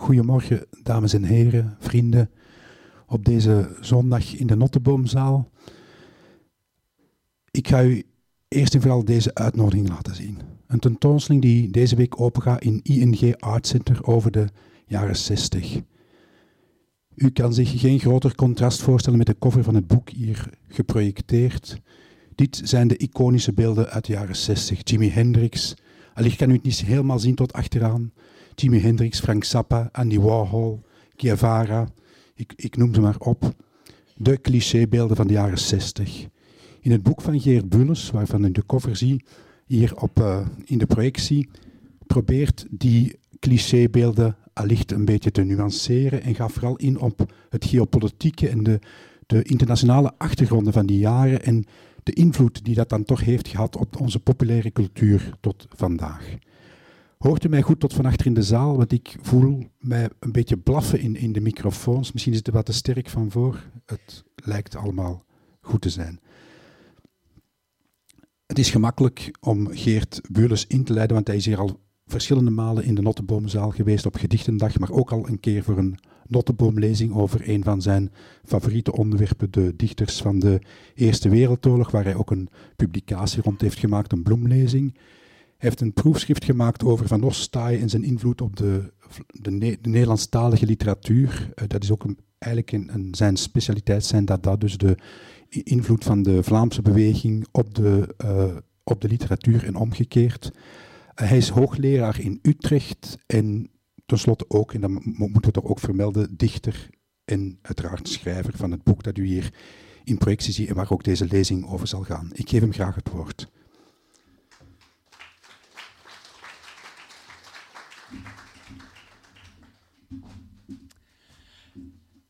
goedemorgen, dames en heren, vrienden, op deze zondag in de Notteboomzaal. Ik ga u eerst en vooral deze uitnodiging laten zien. Een tentoonstelling die deze week opengaat in ING Art Center over de jaren 60. U kan zich geen groter contrast voorstellen met de cover van het boek hier geprojecteerd. Dit zijn de iconische beelden uit de jaren 60. Jimi Hendrix, allicht kan u het niet helemaal zien tot achteraan. Jimi Hendrix, Frank Zappa, Andy Warhol, Guevara, ik, ik noem ze maar op. De clichébeelden van de jaren 60. In het boek van Geert Bulles, waarvan u de cover ziet, hier op, uh, in de projectie, probeert die clichébeelden allicht een beetje te nuanceren en gaat vooral in op het geopolitieke en de, de internationale achtergronden van die jaren en de invloed die dat dan toch heeft gehad op onze populaire cultuur tot vandaag. Hoort u mij goed tot van achter in de zaal? Want ik voel mij een beetje blaffen in, in de microfoons. Misschien is het er wat te sterk van voor. Het lijkt allemaal goed te zijn. Het is gemakkelijk om Geert Beules in te leiden, want hij is hier al verschillende malen in de Notteboomzaal geweest op Gedichtendag, maar ook al een keer voor een Notteboomlezing over een van zijn favoriete onderwerpen, de dichters van de Eerste Wereldoorlog, waar hij ook een publicatie rond heeft gemaakt, een bloemlezing. Heeft een proefschrift gemaakt over Van Ostaaij en zijn invloed op de, de, de Nederlandstalige literatuur. Uh, dat is ook een, eigenlijk een, zijn specialiteit, zijn dat, dat dus de invloed van de Vlaamse beweging op de, uh, op de literatuur en omgekeerd. Uh, hij is hoogleraar in Utrecht en tenslotte ook, en dan moeten we toch ook vermelden, dichter en uiteraard schrijver van het boek dat u hier in projectie ziet en waar ook deze lezing over zal gaan. Ik geef hem graag het woord.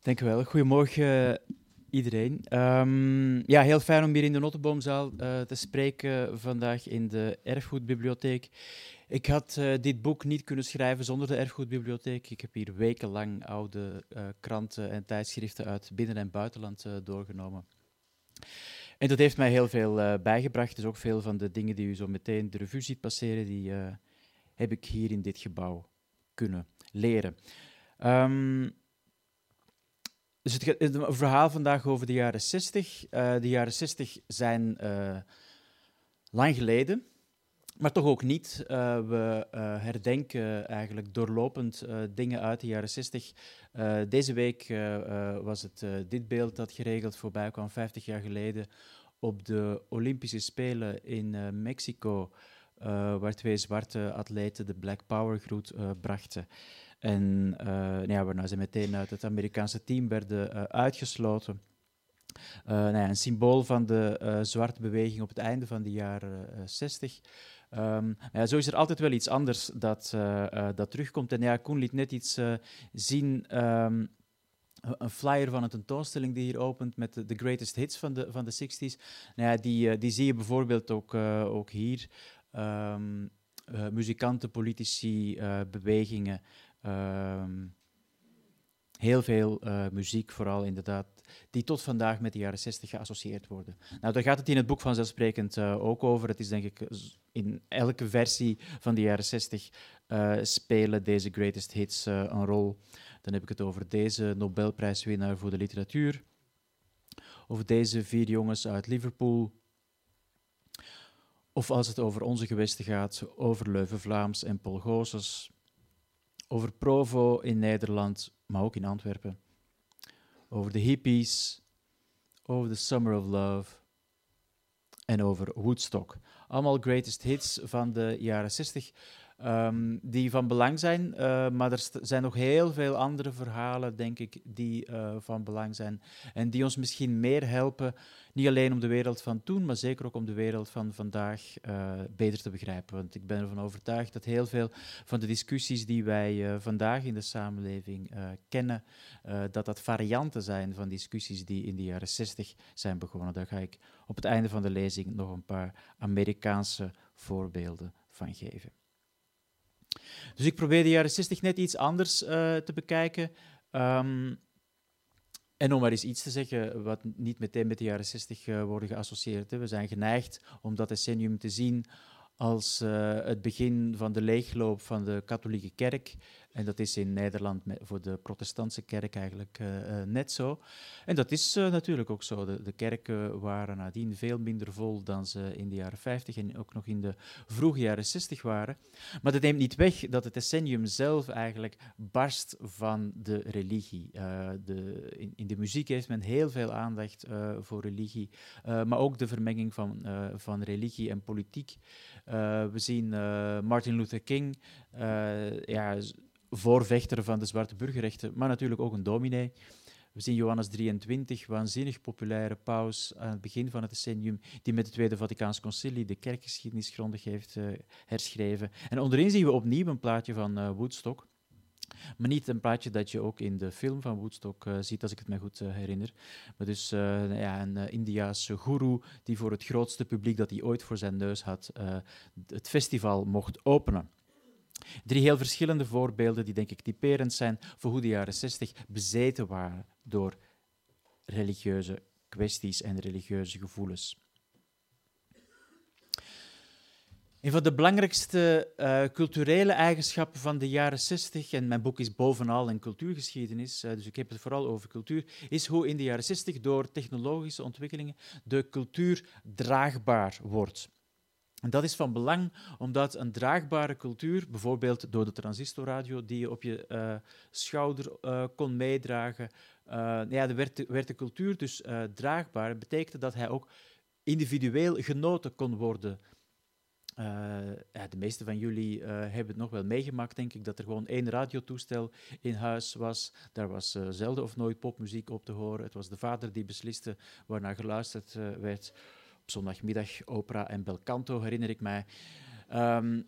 Dank u wel. Goedemorgen iedereen. Um, ja, heel fijn om hier in de Notteboomzaal uh, te spreken vandaag in de Erfgoedbibliotheek. Ik had uh, dit boek niet kunnen schrijven zonder de Erfgoedbibliotheek. Ik heb hier wekenlang oude kranten en tijdschriften uit binnen- en buitenland doorgenomen. En dat heeft mij heel veel bijgebracht. Dus ook veel van de dingen die u zo meteen de revue ziet passeren, die heb ik hier in dit gebouw kunnen leren. Um, dus het, verhaal vandaag over de jaren 60. Uh, eh, de jaren 60 zijn uh, lang geleden, maar toch ook niet. Uh, we herdenken eigenlijk doorlopend dingen uit de jaren 60. deze week was het dit beeld dat geregeld voorbij kwam, 50 jaar geleden, op de Olympische Spelen in Mexico, waar twee zwarte atleten de Black Power groet brachten. En uh, nou ja, waarna ze meteen uit het Amerikaanse team werden uh, uitgesloten. Uh, nou ja, een symbool van de zwarte beweging op het einde van de jaren 60. Um, ja, zo is er altijd wel iets anders dat, dat terugkomt. En ja, Koen liet net iets zien. Um, een flyer van een tentoonstelling die hier opent met de, greatest hits van de, van de 60s. Nou ja, die, die zie je bijvoorbeeld ook, ook hier. Um, muzikanten, politici, bewegingen. Um, heel veel uh, muziek, vooral inderdaad, die tot vandaag met de jaren 60 geassocieerd worden. Nou, daar gaat het in het boek vanzelfsprekend uh, ook over. Het is denk ik in elke versie van de jaren 60 uh, eh, spelen deze greatest hits een rol. Dan heb ik het over deze Nobelprijswinnaar voor de literatuur, over deze vier jongens uit Liverpool, of als het over onze gewesten gaat, over Leuven-Vlaams en Paul Gozes, over Provo in Nederland, maar ook in Antwerpen. Over de hippies, over the Summer of Love en over Woodstock. Allemaal greatest hits van de jaren 60. Um, die van belang zijn. Uh, maar er zijn nog heel veel andere verhalen, denk ik, die uh, van belang zijn. En die ons misschien meer helpen, niet alleen om de wereld van toen, maar zeker ook om de wereld van vandaag uh, beter te begrijpen. Want ik ben ervan overtuigd dat heel veel van de discussies die wij vandaag in de samenleving kennen, dat dat varianten zijn van discussies die in de jaren 60 zijn begonnen. Daar ga ik op het einde van de lezing nog een paar Amerikaanse voorbeelden van geven. Dus ik probeer de jaren 60 net iets anders uh, te bekijken. Um, en om maar eens iets te zeggen wat niet meteen met de jaren 60 uh, worden geassocieerd. We zijn geneigd om dat decennium te zien als uh, het begin van de leegloop van de katholieke kerk En dat is in Nederland voor de protestantse kerk eigenlijk uh, net zo. En dat is uh, natuurlijk ook zo. De, de, kerken waren nadien veel minder vol dan ze in de jaren 50 en ook nog in de vroege jaren 60 waren. Maar dat neemt niet weg dat het decennium zelf eigenlijk barst van de religie. De, in, in, de muziek heeft men heel veel aandacht voor religie, maar ook de vermenging van, van religie en politiek. we zien Martin Luther King, ja, voorvechter van de zwarte burgerrechten, maar natuurlijk ook een dominee. We zien Johannes 23, waanzinnig populaire paus aan het begin van het decennium, die met het Tweede Vaticaans Concilie de kerkgeschiedenis grondig heeft uh, herschreven. En onderin zien we opnieuw een plaatje van uh, Woodstock. Maar niet een plaatje dat je ook in de film van Woodstock uh, ziet, als ik het me goed herinner. Maar dus ja, een Indiaanse guru die voor het grootste publiek dat hij ooit voor zijn neus had, het festival mocht openen. Drie heel verschillende voorbeelden die denk ik typerend zijn voor hoe de jaren 60 bezeten waren door religieuze kwesties en religieuze gevoelens. Een van de belangrijkste uh, culturele eigenschappen van de jaren 60, en mijn boek is bovenal een cultuurgeschiedenis, uh, dus ik heb het vooral over cultuur, is hoe in de jaren 60 door technologische ontwikkelingen de cultuur draagbaar wordt. En dat is van belang omdat een draagbare cultuur, bijvoorbeeld door de transistorradio die je op je uh, schouder uh, kon meedragen, uh, ja, de werd, de, werd, cultuur dus draagbaar. Betekende dat hij ook individueel genoten kon worden. Ja, de meeste van jullie hebben het nog wel meegemaakt, denk ik, dat er gewoon één radiotoestel in huis was. Daar was zelden of nooit popmuziek op te horen. Het was de vader die besliste waarnaar geluisterd werd zondagmiddag opera en belcanto, herinner ik mij. Um,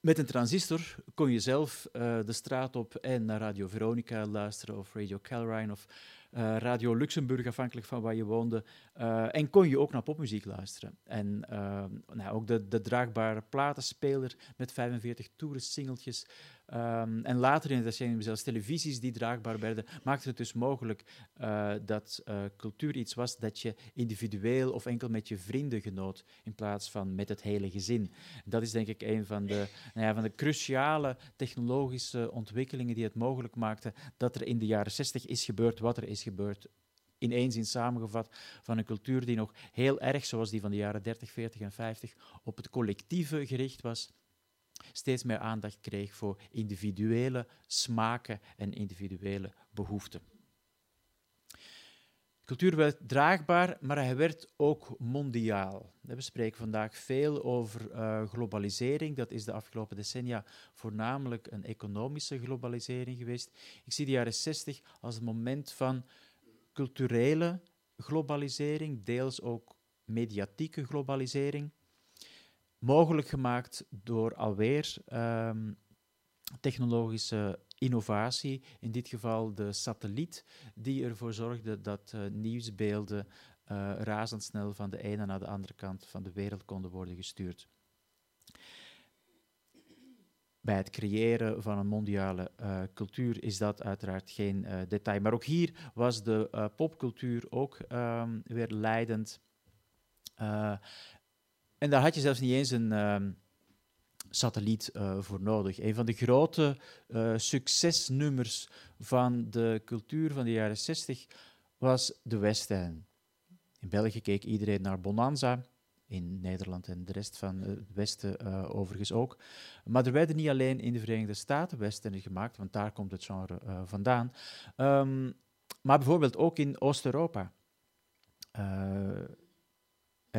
met een transistor kon je zelf uh, de straat op en naar Radio Veronica luisteren of Radio Calrine of uh, Radio Luxemburg, afhankelijk van waar je woonde. Uh, en kon je ook naar popmuziek luisteren. En nou, ook de, de draagbare platenspeler met 45 toerist-singeltjes Um, en later in het decennium zelfs televisies die draagbaar werden, maakten het dus mogelijk dat cultuur iets was dat je individueel of enkel met je vrienden genoot, in plaats van met het hele gezin. Dat is denk ik een van de, nou ja, van de cruciale technologische ontwikkelingen die het mogelijk maakten dat er in de jaren 60 is gebeurd wat er is gebeurd in één zin samengevat, van een cultuur die nog heel erg, zoals die van de jaren 30, 40 en 50, op het collectieve gericht was steeds meer aandacht kreeg voor individuele smaken en individuele behoeften. Cultuur werd draagbaar, maar hij werd ook mondiaal. We spreken vandaag veel over uh, globalisering. Dat is de afgelopen decennia voornamelijk een economische globalisering geweest. Ik zie de jaren 60 als het moment van culturele globalisering, deels ook mediatieke globalisering mogelijk gemaakt door alweer um, technologische innovatie, in dit geval de satelliet, die ervoor zorgde dat uh, nieuwsbeelden uh, razendsnel van de ene naar de andere kant van de wereld konden worden gestuurd. Bij het creëren van een mondiale uh, cultuur is dat uiteraard geen detail. Maar ook hier was de popcultuur ook um, weer leidend. En daar had je zelfs niet eens een uh, satelliet uh, voor nodig. Een van de grote uh, succesnummers van de cultuur van de jaren 60 was de Western. In België keek iedereen naar Bonanza. In Nederland en de rest van het Westen uh, overigens ook. Maar er werden niet alleen in de Verenigde Staten Western gemaakt, want daar komt het genre vandaan. Um, maar bijvoorbeeld ook in Oost-Europa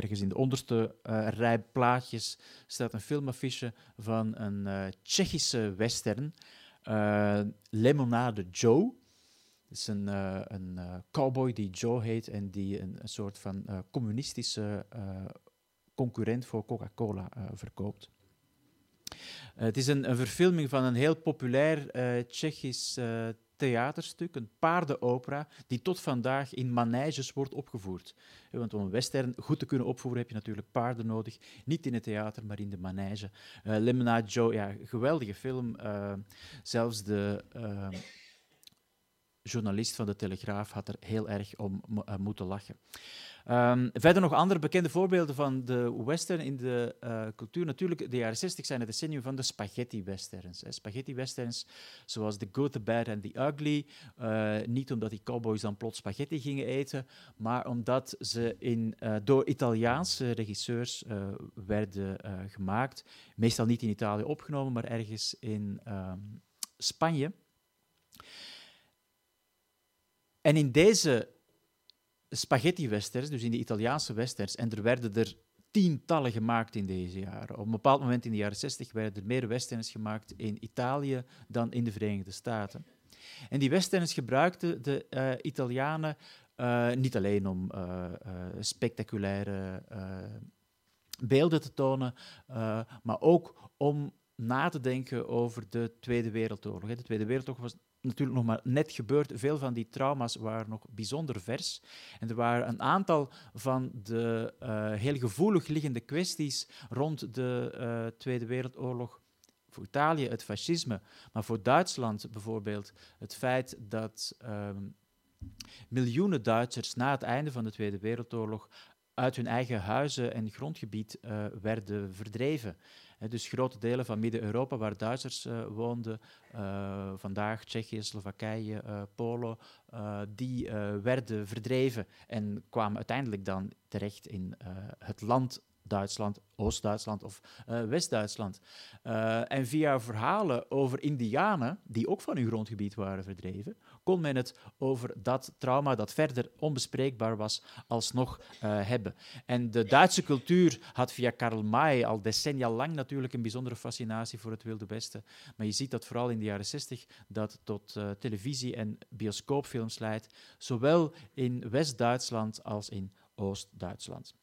ergens in de onderste uh, rij plaatjes staat een filmaffiche van een uh, Tsjechische western, uh, Lemonade Joe. Het is een, een cowboy die Joe heet en die een, een soort van communistische concurrent voor Coca-Cola verkoopt. het is een, een, verfilming van een heel populair Tsjechisch theaterstuk, een paardenopera, die tot vandaag in maneges wordt opgevoerd. Want om een western goed te kunnen opvoeren heb je natuurlijk paarden nodig. Niet in het theater, maar in de manege. Uh, Lemonade Joe, ja, geweldige film. Uh, zelfs de uh, journalist van de Telegraaf had er heel erg om moeten lachen. Um, verder nog andere bekende voorbeelden van de western in de uh, cultuur. Natuurlijk, de jaren 60 zijn het decennium van de spaghetti-westerns. Spaghetti-westerns zoals The Good, The Bad and The Ugly. Uh, niet omdat die cowboys dan plots spaghetti gingen eten, maar omdat ze in, door Italiaanse regisseurs werden gemaakt. Meestal niet in Italië opgenomen, maar ergens in um, Spanje. En in deze spaghetti-westerns, dus in de Italiaanse westerns, en er werden er tientallen gemaakt in deze jaren. Op een bepaald moment in de jaren 60 werden er meer westerns gemaakt in Italië dan in de Verenigde Staten. En die westerns gebruikten de uh, Italianen uh, niet alleen om uh, spectaculaire beelden te tonen, maar ook om na te denken over de Tweede Wereldoorlog. De Tweede Wereldoorlog was natuurlijk nog maar net gebeurd. Veel van die trauma's waren nog bijzonder vers. En er waren een aantal van de uh, heel gevoelig liggende kwesties rond de uh, Tweede Wereldoorlog. Voor Italië het fascisme, maar voor Duitsland bijvoorbeeld het feit dat um, miljoenen Duitsers na het einde van de Tweede Wereldoorlog uit hun eigen huizen en grondgebied uh, werden verdreven dus grote delen van Midden-Europa, waar Duitsers uh, woonden, uh, vandaag Tsjechië, Slowakije, uh, Polen, die werden verdreven en kwamen uiteindelijk dan terecht in het land Duitsland, Oost-Duitsland of West-Duitsland. En via verhalen over Indianen, die ook van hun grondgebied waren verdreven, kon men het over dat trauma dat verder onbespreekbaar was, alsnog uh, hebben. En de Duitse cultuur had via Karl May al decennia lang natuurlijk een bijzondere fascinatie voor het Wilde Westen. Maar je ziet dat vooral in de jaren 60 dat tot televisie- en bioscoopfilms leidt, zowel in West-Duitsland als in Oost-Duitsland.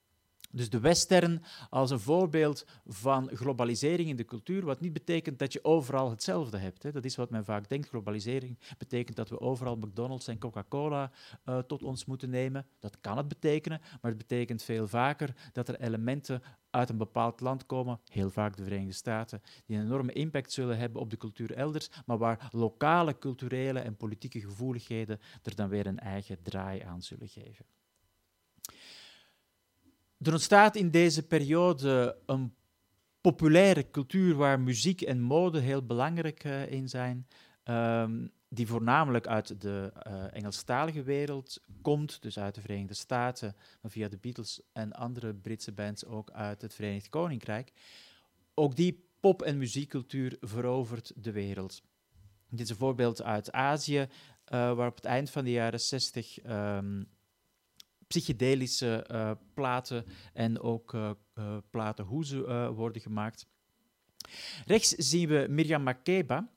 Dus de western als een voorbeeld van globalisering in de cultuur, wat niet betekent dat je overal hetzelfde hebt. Hè. Dat is wat men vaak denkt. Globalisering betekent dat we overal McDonald's en Coca-Cola uh, tot ons moeten nemen. Dat kan het betekenen, maar het betekent veel vaker dat er elementen uit een bepaald land komen, heel vaak de Verenigde Staten, die een enorme impact zullen hebben op de cultuur elders, maar waar lokale culturele en politieke gevoeligheden er dan weer een eigen draai aan zullen geven. Er ontstaat in deze periode een populaire cultuur waar muziek en mode heel belangrijk uh, in zijn, um, die voornamelijk uit de uh, Engelstalige wereld komt, dus uit de Verenigde Staten, maar via de Beatles en andere Britse bands ook uit het Verenigd Koninkrijk. Ook die pop- en muziekcultuur verovert de wereld. Dit is een voorbeeld uit Azië, uh, waar op het eind van de jaren 60 um, psychedelische uh, platen en ook uh, uh, platen hoezen worden gemaakt. Rechts zien we Miriam Makeba.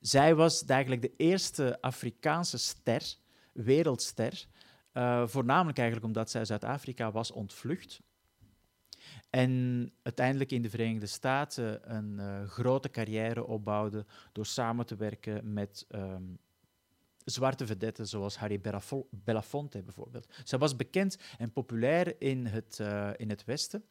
Zij was eigenlijk de eerste Afrikaanse ster, wereldster, voornamelijk eigenlijk omdat zij Zuid-Afrika was ontvlucht. En uiteindelijk in de Verenigde Staten een grote carrière opbouwde door samen te werken met um, zwarte vedetten zoals Harry Belafonte bijvoorbeeld. Zij was bekend en populair in het, uh, in het Westen.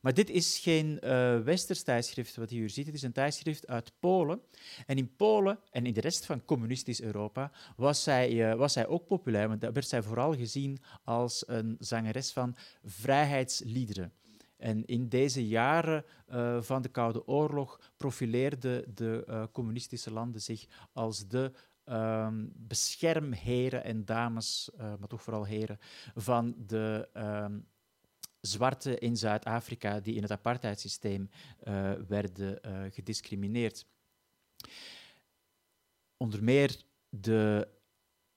Maar dit is geen uh, westers tijdschrift wat je hier ziet. Het is een tijdschrift uit Polen. En in Polen en in de rest van communistisch Europa was zij, uh, was zij ook populair. Want daar werd zij vooral gezien als een zangeres van vrijheidsliederen. En in deze jaren van de Koude Oorlog profileerden de communistische landen zich als de um, beschermheren en dames, uh, maar toch vooral heren, van de um, zwarte in Zuid-Afrika die in het apartheidssysteem uh, werden uh, gediscrimineerd. Onder meer de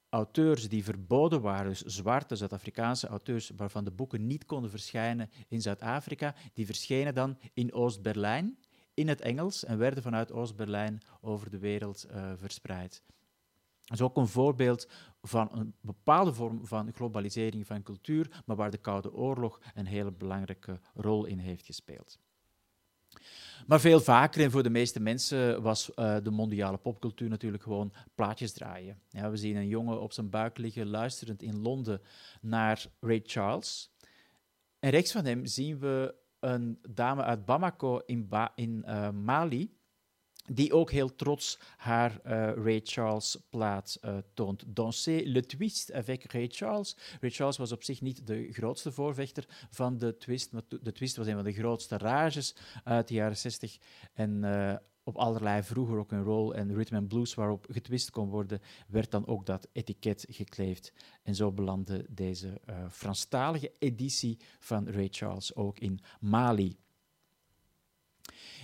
auteurs die verboden waren, dus zwarte Zuid-Afrikaanse auteurs waarvan de boeken niet konden verschijnen in Zuid-Afrika, die verschenen dan in Oost-Berlijn in het Engels en werden vanuit Oost-Berlijn over de wereld verspreid. Is ook een voorbeeld van een bepaalde vorm van globalisering van cultuur, maar waar de Koude Oorlog een hele belangrijke rol in heeft gespeeld. Maar veel vaker en voor de meeste mensen was uh, de mondiale popcultuur natuurlijk gewoon plaatjes draaien. Ja, we zien een jongen op zijn buik liggen luisterend in Londen naar Ray Charles. En rechts van hem zien we een dame uit Bamako in, in uh, Mali die ook heel trots haar uh, Ray Charles plaat uh, toont. Danser le twist avec Ray Charles. Ray Charles was op zich niet de grootste voorvechter van de twist, maar de twist was een van de grootste rages uit de jaren 60 en uh, op allerlei vroeger ook een roll en rhythm and blues waarop getwist kon worden, werd dan ook dat etiket gekleefd. En zo belandde deze Franstalige editie van Ray Charles ook in Mali.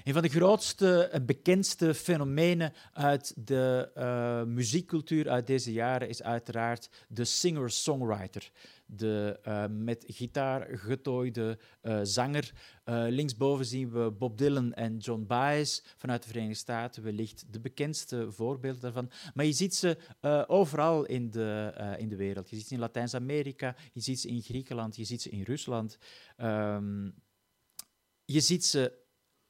Een van de grootste en bekendste fenomenen uit de uh, muziekcultuur uit deze jaren is uiteraard de singer-songwriter. De uh, met gitaar getooide zanger. linksboven zien we Bob Dylan en John Baez vanuit de Verenigde Staten, wellicht de bekendste voorbeelden daarvan. Maar je ziet ze overal in de, in de wereld. Je ziet ze in Latijns-Amerika, je ziet ze in Griekenland, je ziet ze in Rusland. Um, je ziet ze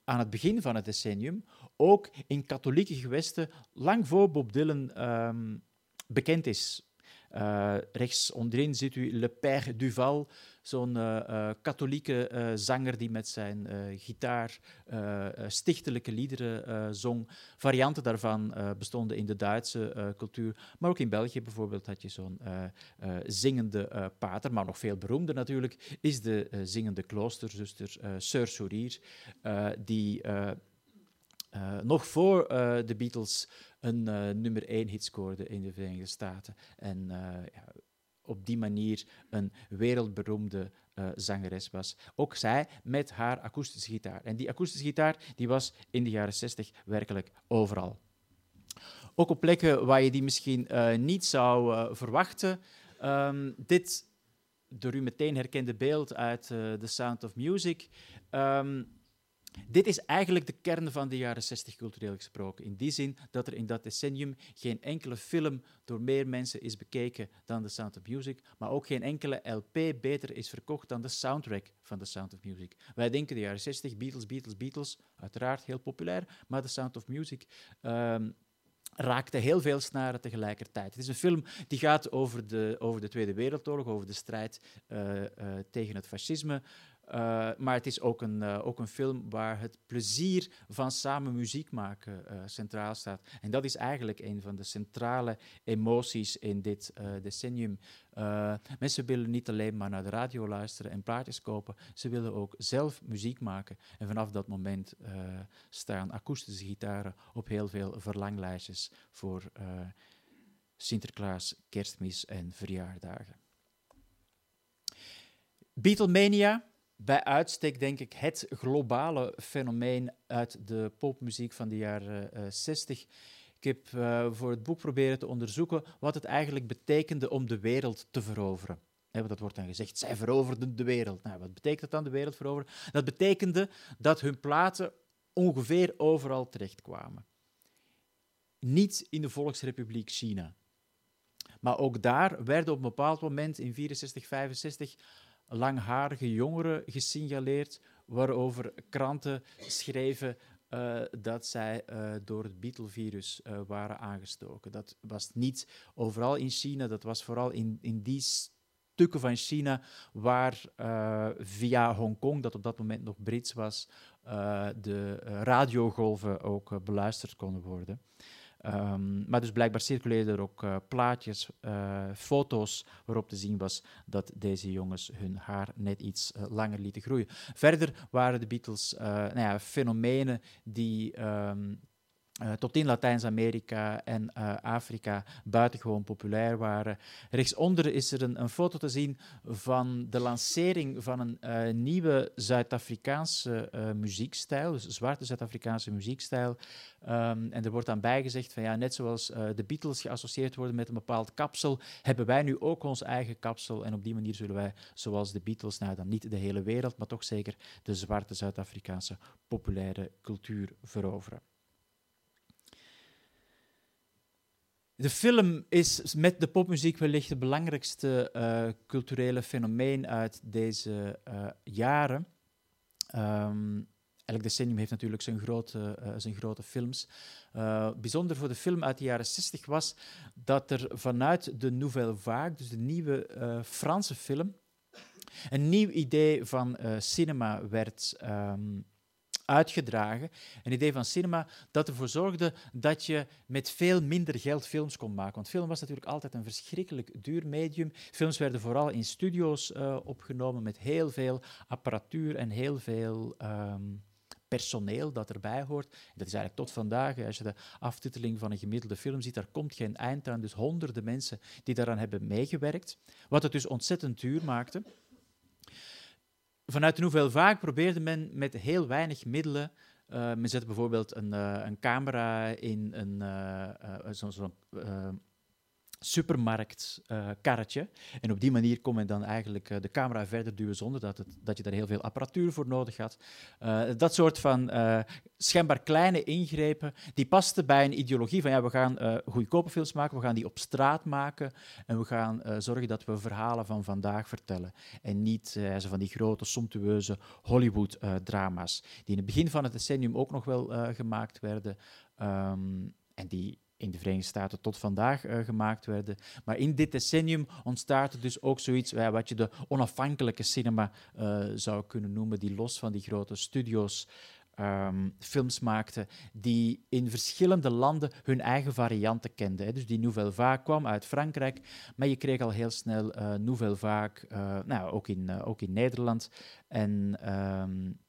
aan het begin van het decennium, ook in katholieke gewesten, lang voor Bob Dylan um, bekend is. Uh, rechts onderin ziet u Le Père Duval, zo'n uh, uh, katholieke zanger die met zijn gitaar stichtelijke liederen zong. Varianten daarvan bestonden in de Duitse cultuur, maar ook in België bijvoorbeeld had je zo'n zingende pater, maar nog veel beroemder natuurlijk is de zingende kloosterzuster Sœur Sourier, die nog voor de Beatles een uh, nummer 1 hit scoorde in de Verenigde Staten. En ja, op die manier een wereldberoemde zangeres was. Ook zij met haar akoestische gitaar. En die akoestische gitaar die was in de jaren 60 werkelijk overal. Ook op plekken waar je die misschien niet zou verwachten. Um, dit door u meteen herkende beeld uit The Sound of Music. Um, dit is eigenlijk de kern van de jaren 60 cultureel gesproken. In die zin dat er in dat decennium geen enkele film door meer mensen is bekeken dan The Sound of Music, maar ook geen enkele LP beter is verkocht dan de soundtrack van The Sound of Music. Wij denken de jaren 60, Beatles, Beatles, Beatles, uiteraard heel populair, maar The Sound of Music um, raakte heel veel snaren tegelijkertijd. Het is een film die gaat over de, over de Tweede Wereldoorlog, over de strijd uh, uh, tegen het fascisme. Uh, maar het is ook een, uh, ook een film waar het plezier van samen muziek maken uh, centraal staat. En dat is eigenlijk een van de centrale emoties in dit decennium. mensen willen niet alleen maar naar de radio luisteren en plaatjes kopen, ze willen ook zelf muziek maken. En vanaf dat moment staan akoestische gitaren op heel veel verlanglijstjes voor Sinterklaas, kerstmis en verjaardagen. Beatlemania bij uitstek, denk ik, het globale fenomeen uit de popmuziek van de jaren uh, eh, 60. Ik heb uh, voor het boek proberen te onderzoeken wat het eigenlijk betekende om de wereld te veroveren. dat wordt dan gezegd, zij veroverden de wereld. Nou, wat betekent dat dan, de wereld veroveren? Dat betekende dat hun platen ongeveer overal terechtkwamen. Niet in de Volksrepubliek China. Maar ook daar werden op een bepaald moment in 64, 65 langharige jongeren gesignaleerd, waarover kranten schreven uh, dat zij uh, door het Beetle-virus uh, waren aangestoken. Dat was niet overal in China, dat was vooral in, in die stukken van China waar via Hongkong, dat op dat moment nog Brits was, de radiogolven ook beluisterd konden worden. Um, maar dus blijkbaar circuleerden er ook uh, plaatjes, uh, foto's waarop te zien was dat deze jongens hun haar net iets uh, langer lieten groeien. Verder waren de Beatles nou ja, fenomenen die um, uh, tot in Latijns-Amerika en uh, Afrika buitengewoon populair waren. Rechtsonder is er een, een, foto te zien van de lancering van een uh, nieuwe Zuid-Afrikaanse muziekstijl, dus zwarte Zuid-Afrikaanse muziekstijl. Um, en er wordt dan bijgezegd van ja, net zoals de Beatles geassocieerd worden met een bepaald kapsel, hebben wij nu ook ons eigen kapsel. En op die manier zullen wij, zoals de Beatles, nou dan niet de hele wereld, maar toch zeker de zwarte Zuid-Afrikaanse populaire cultuur veroveren. De film is met de popmuziek wellicht het belangrijkste uh, culturele fenomeen uit deze uh, jaren. Um, elk decennium heeft natuurlijk zijn grote, uh, zijn grote films. bijzonder voor de film uit de jaren 60 was dat er vanuit de Nouvelle Vague, dus de nieuwe Franse film, een nieuw idee van cinema werd um, uitgedragen. Een idee van cinema dat ervoor zorgde dat je met veel minder geld films kon maken. Want film was natuurlijk altijd een verschrikkelijk duur medium. Films werden vooral in studio's uh, opgenomen met heel veel apparatuur en heel veel. Um, personeel dat erbij hoort. Dat is eigenlijk tot vandaag, als je de aftiteling van een gemiddelde film ziet, daar komt geen eind aan. Dus honderden mensen die daaraan hebben meegewerkt. Wat het dus ontzettend duur maakte. Vanuit hoeveel vaak probeerde men met heel weinig middelen uh, men zet bijvoorbeeld een, uh, een camera in een zo'n zo supermarktkarretje. Uh, en op die manier kon men dan eigenlijk uh, de camera verder duwen zonder dat, het, dat je daar heel veel apparatuur voor nodig had. Uh, dat soort van schijnbaar kleine ingrepen, die pasten bij een ideologie van ja, we gaan goedkope films maken, we gaan die op straat maken en we gaan zorgen dat we verhalen van vandaag vertellen. En niet van die grote, somptueuze Hollywood-drama's, die in het begin van het decennium ook nog wel gemaakt werden. Um, en die in de Verenigde Staten tot vandaag uh, gemaakt werden. Maar in dit decennium ontstaat er dus ook zoiets uh, wat je de onafhankelijke cinema uh, zou kunnen noemen, die los van die grote studio's um, films maakten, die in verschillende landen hun eigen varianten kenden. Hè. Dus die Nouvelle Vague kwam uit Frankrijk, maar je kreeg al heel snel Nouvelle Vague, nou, ook, in, ook in Nederland en um,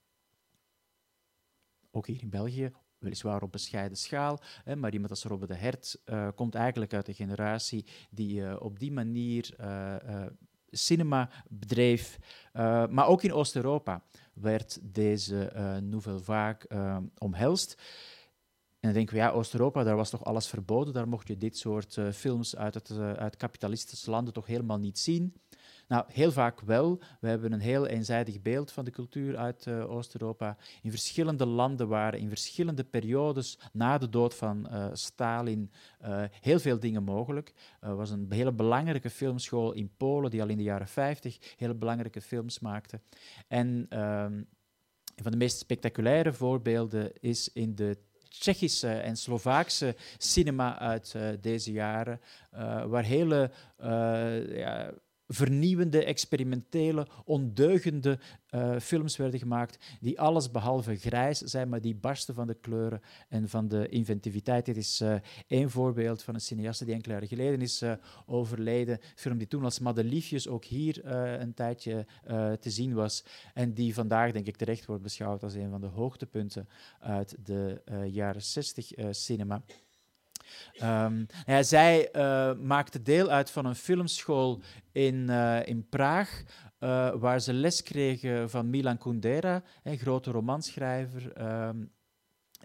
ook hier in België, weliswaar op bescheiden schaal, hè, maar iemand als Robert de Hert uh, komt eigenlijk uit de generatie die uh, op die manier uh, cinema bedreef. maar ook in Oost-Europa werd deze nouvelle vague omhelst. En dan denken we, ja, Oost-Europa, daar was toch alles verboden, daar mocht je dit soort films uit, het, uit kapitalistische landen toch helemaal niet zien. Nou, heel vaak wel. We hebben een heel eenzijdig beeld van de cultuur uit uh, Oost-Europa. In verschillende landen waren in verschillende periodes na de dood van uh, Stalin uh, heel veel dingen mogelijk. Er was een hele belangrijke filmschool in Polen die al in de jaren 50 hele belangrijke films maakte. En ehm, een van de meest spectaculaire voorbeelden is in de Tsjechische en Slovaakse cinema uit deze jaren, waar hele ja, vernieuwende, experimentele, ondeugende uh, films werden gemaakt die alles behalve grijs zijn, maar die barsten van de kleuren en van de inventiviteit. Dit is uh, één voorbeeld van een cineaste die enkele jaren geleden is uh, overleden. Film die toen als Madeliefjes ook hier een tijdje te zien was en die vandaag, denk ik, terecht wordt beschouwd als een van de hoogtepunten uit de jaren 60 cinema. Um, ja, zij uh, maakte deel uit van een filmschool in, uh, in Praag, uh, waar ze les kregen van Milan Kundera, een grote romanschrijver. Um,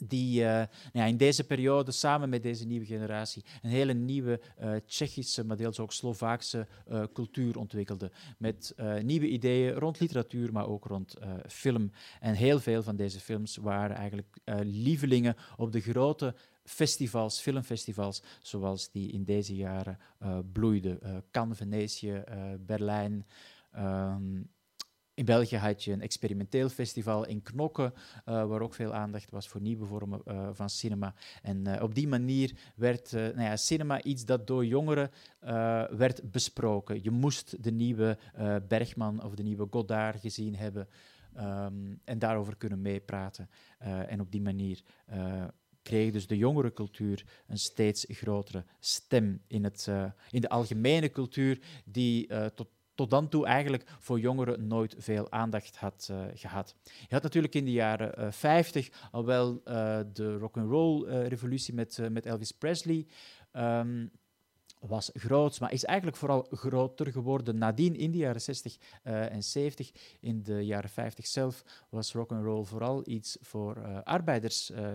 die nou ja, in deze periode samen met deze nieuwe generatie een hele nieuwe Tsjechische, maar deels ook Slovaakse cultuur ontwikkelde. Met nieuwe ideeën rond literatuur, maar ook rond film. En heel veel van deze films waren eigenlijk lievelingen op de grote festivals, filmfestivals, zoals die in deze jaren uh, bloeiden. Uh, Cannes, Venetië, uh, Berlijn. Um, in België had je een experimenteel festival in Knokke, waar ook veel aandacht was voor nieuwe vormen van cinema. En op die manier werd nou ja, cinema iets dat door jongeren werd besproken. Je moest de nieuwe Bergman of de nieuwe Godard gezien hebben. Um, en daarover kunnen meepraten. en op die manier kreeg dus de jongere cultuur een steeds grotere stem in, het, uh, in de algemene cultuur, die uh, tot, tot dan toe eigenlijk voor jongeren nooit veel aandacht had uh, gehad. Je had natuurlijk in de jaren 50 al wel de rock'n'roll revolutie met, met Elvis Presley. Um, was groot, maar is eigenlijk vooral groter geworden nadien in de jaren 60 uh, en 70. In de jaren 50 zelf was rock'n'roll vooral iets voor arbeiders. Uh,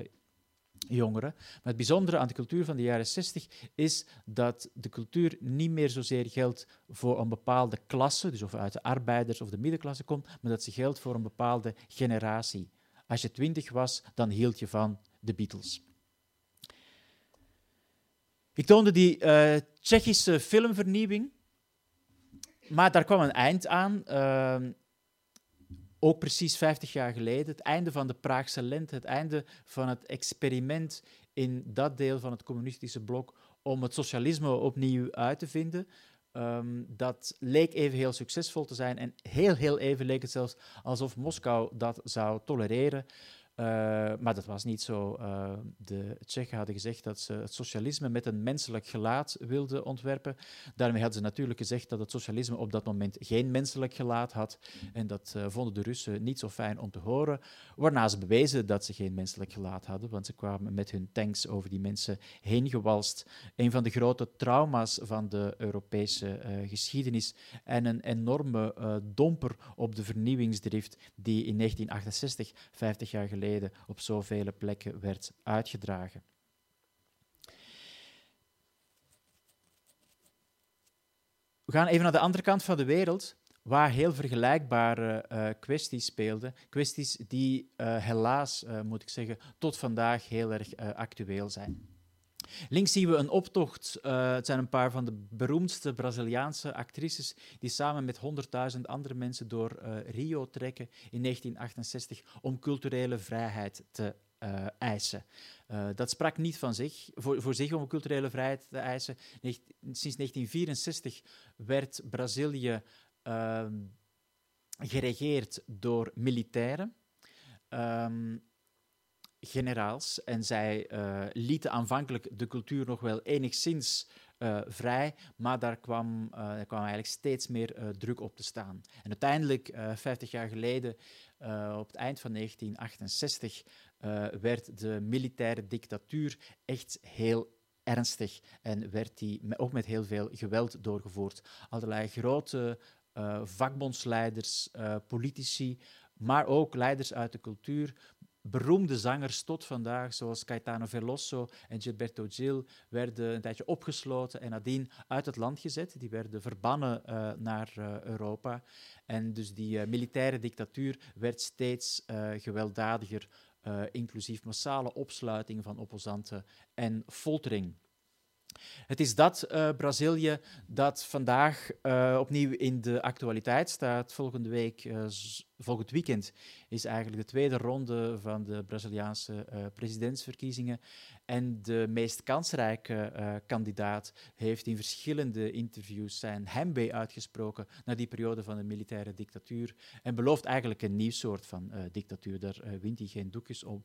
jongeren. Maar het bijzondere aan de cultuur van de jaren 60 is dat de cultuur niet meer zozeer geldt voor een bepaalde klasse, dus of uit de arbeiders of de middenklasse komt, maar dat ze geldt voor een bepaalde generatie. Als je twintig was, dan hield je van de Beatles. Ik toonde die uh, Tsjechische filmvernieuwing, maar daar kwam een eind aan. Uh, ook precies 50 jaar geleden, het einde van de Praagse lente, het einde van het experiment in dat deel van het communistische blok om het socialisme opnieuw uit te vinden. Um, dat leek even heel succesvol te zijn en heel, heel even leek het zelfs alsof Moskou dat zou tolereren. Maar dat was niet zo. de Tsjechen hadden gezegd dat ze het socialisme met een menselijk gelaat wilden ontwerpen. Daarmee hadden ze natuurlijk gezegd dat het socialisme op dat moment geen menselijk gelaat had. En dat vonden de Russen niet zo fijn om te horen. Waarna ze bewezen dat ze geen menselijk gelaat hadden, want ze kwamen met hun tanks over die mensen heen gewalst. Een van de grote trauma's van de Europese geschiedenis en een enorme domper op de vernieuwingsdrift die in 1968, 50 jaar geleden, op zoveel plekken werd uitgedragen. We gaan even naar de andere kant van de wereld, waar heel vergelijkbare uh, kwesties speelden. Kwesties die uh, helaas, moet ik zeggen, tot vandaag heel erg actueel zijn. Links zien we een optocht. Uh, het zijn een paar van de beroemdste Braziliaanse actrices die samen met 100.000 andere mensen door uh, Rio trekken in 1968 om culturele vrijheid te uh, eisen. dat sprak niet van zich, voor, voor zich om culturele vrijheid te eisen. sinds 1964 werd Brazilië ehm, geregeerd door militairen. Um, generaals. En zij uh, lieten aanvankelijk de cultuur nog wel enigszins uh, vrij, maar daar kwam, uh, kwam eigenlijk steeds meer druk op te staan. En uiteindelijk, 50 jaar geleden, op het eind van 1968, werd de militaire dictatuur echt heel ernstig en werd die ook met heel veel geweld doorgevoerd. Allerlei grote vakbondsleiders, politici, maar ook leiders uit de cultuur beroemde zangers tot vandaag, zoals Caetano Veloso en Gilberto Gil, werden een tijdje opgesloten en nadien uit het land gezet. Die werden verbannen uh, naar uh, Europa. En dus die uh, militaire dictatuur werd steeds gewelddadiger, inclusief massale opsluiting van opposanten en foltering. Het is dat uh, Brazilië dat vandaag uh, opnieuw in de actualiteit staat. Volgende week, uh, volgend weekend, is eigenlijk de tweede ronde van de Braziliaanse presidentsverkiezingen. En de meest kansrijke kandidaat heeft in verschillende interviews zijn heimwee uitgesproken naar die periode van de militaire dictatuur. En belooft eigenlijk een nieuw soort van dictatuur. Daar wint hij geen doekjes om.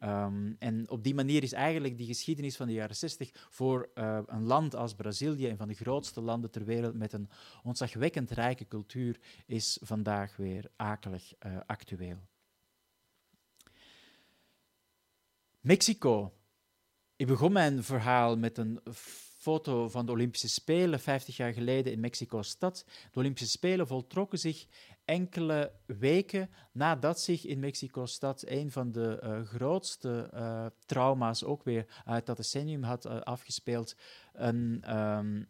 Um, en op die manier is eigenlijk die geschiedenis van de jaren 60 voor uh, een land als Brazilië, een van de grootste landen ter wereld met een ontzagwekkend rijke cultuur, is vandaag weer akelig uh, actueel. Mexico. Ik begon mijn verhaal met een foto van de Olympische Spelen 50 jaar geleden in Mexico-stad. De Olympische Spelen voltrokken zich enkele weken nadat zich in Mexico-stad een van de uh, grootste uh, trauma's ook weer uit dat decennium had uh, afgespeeld. Een um,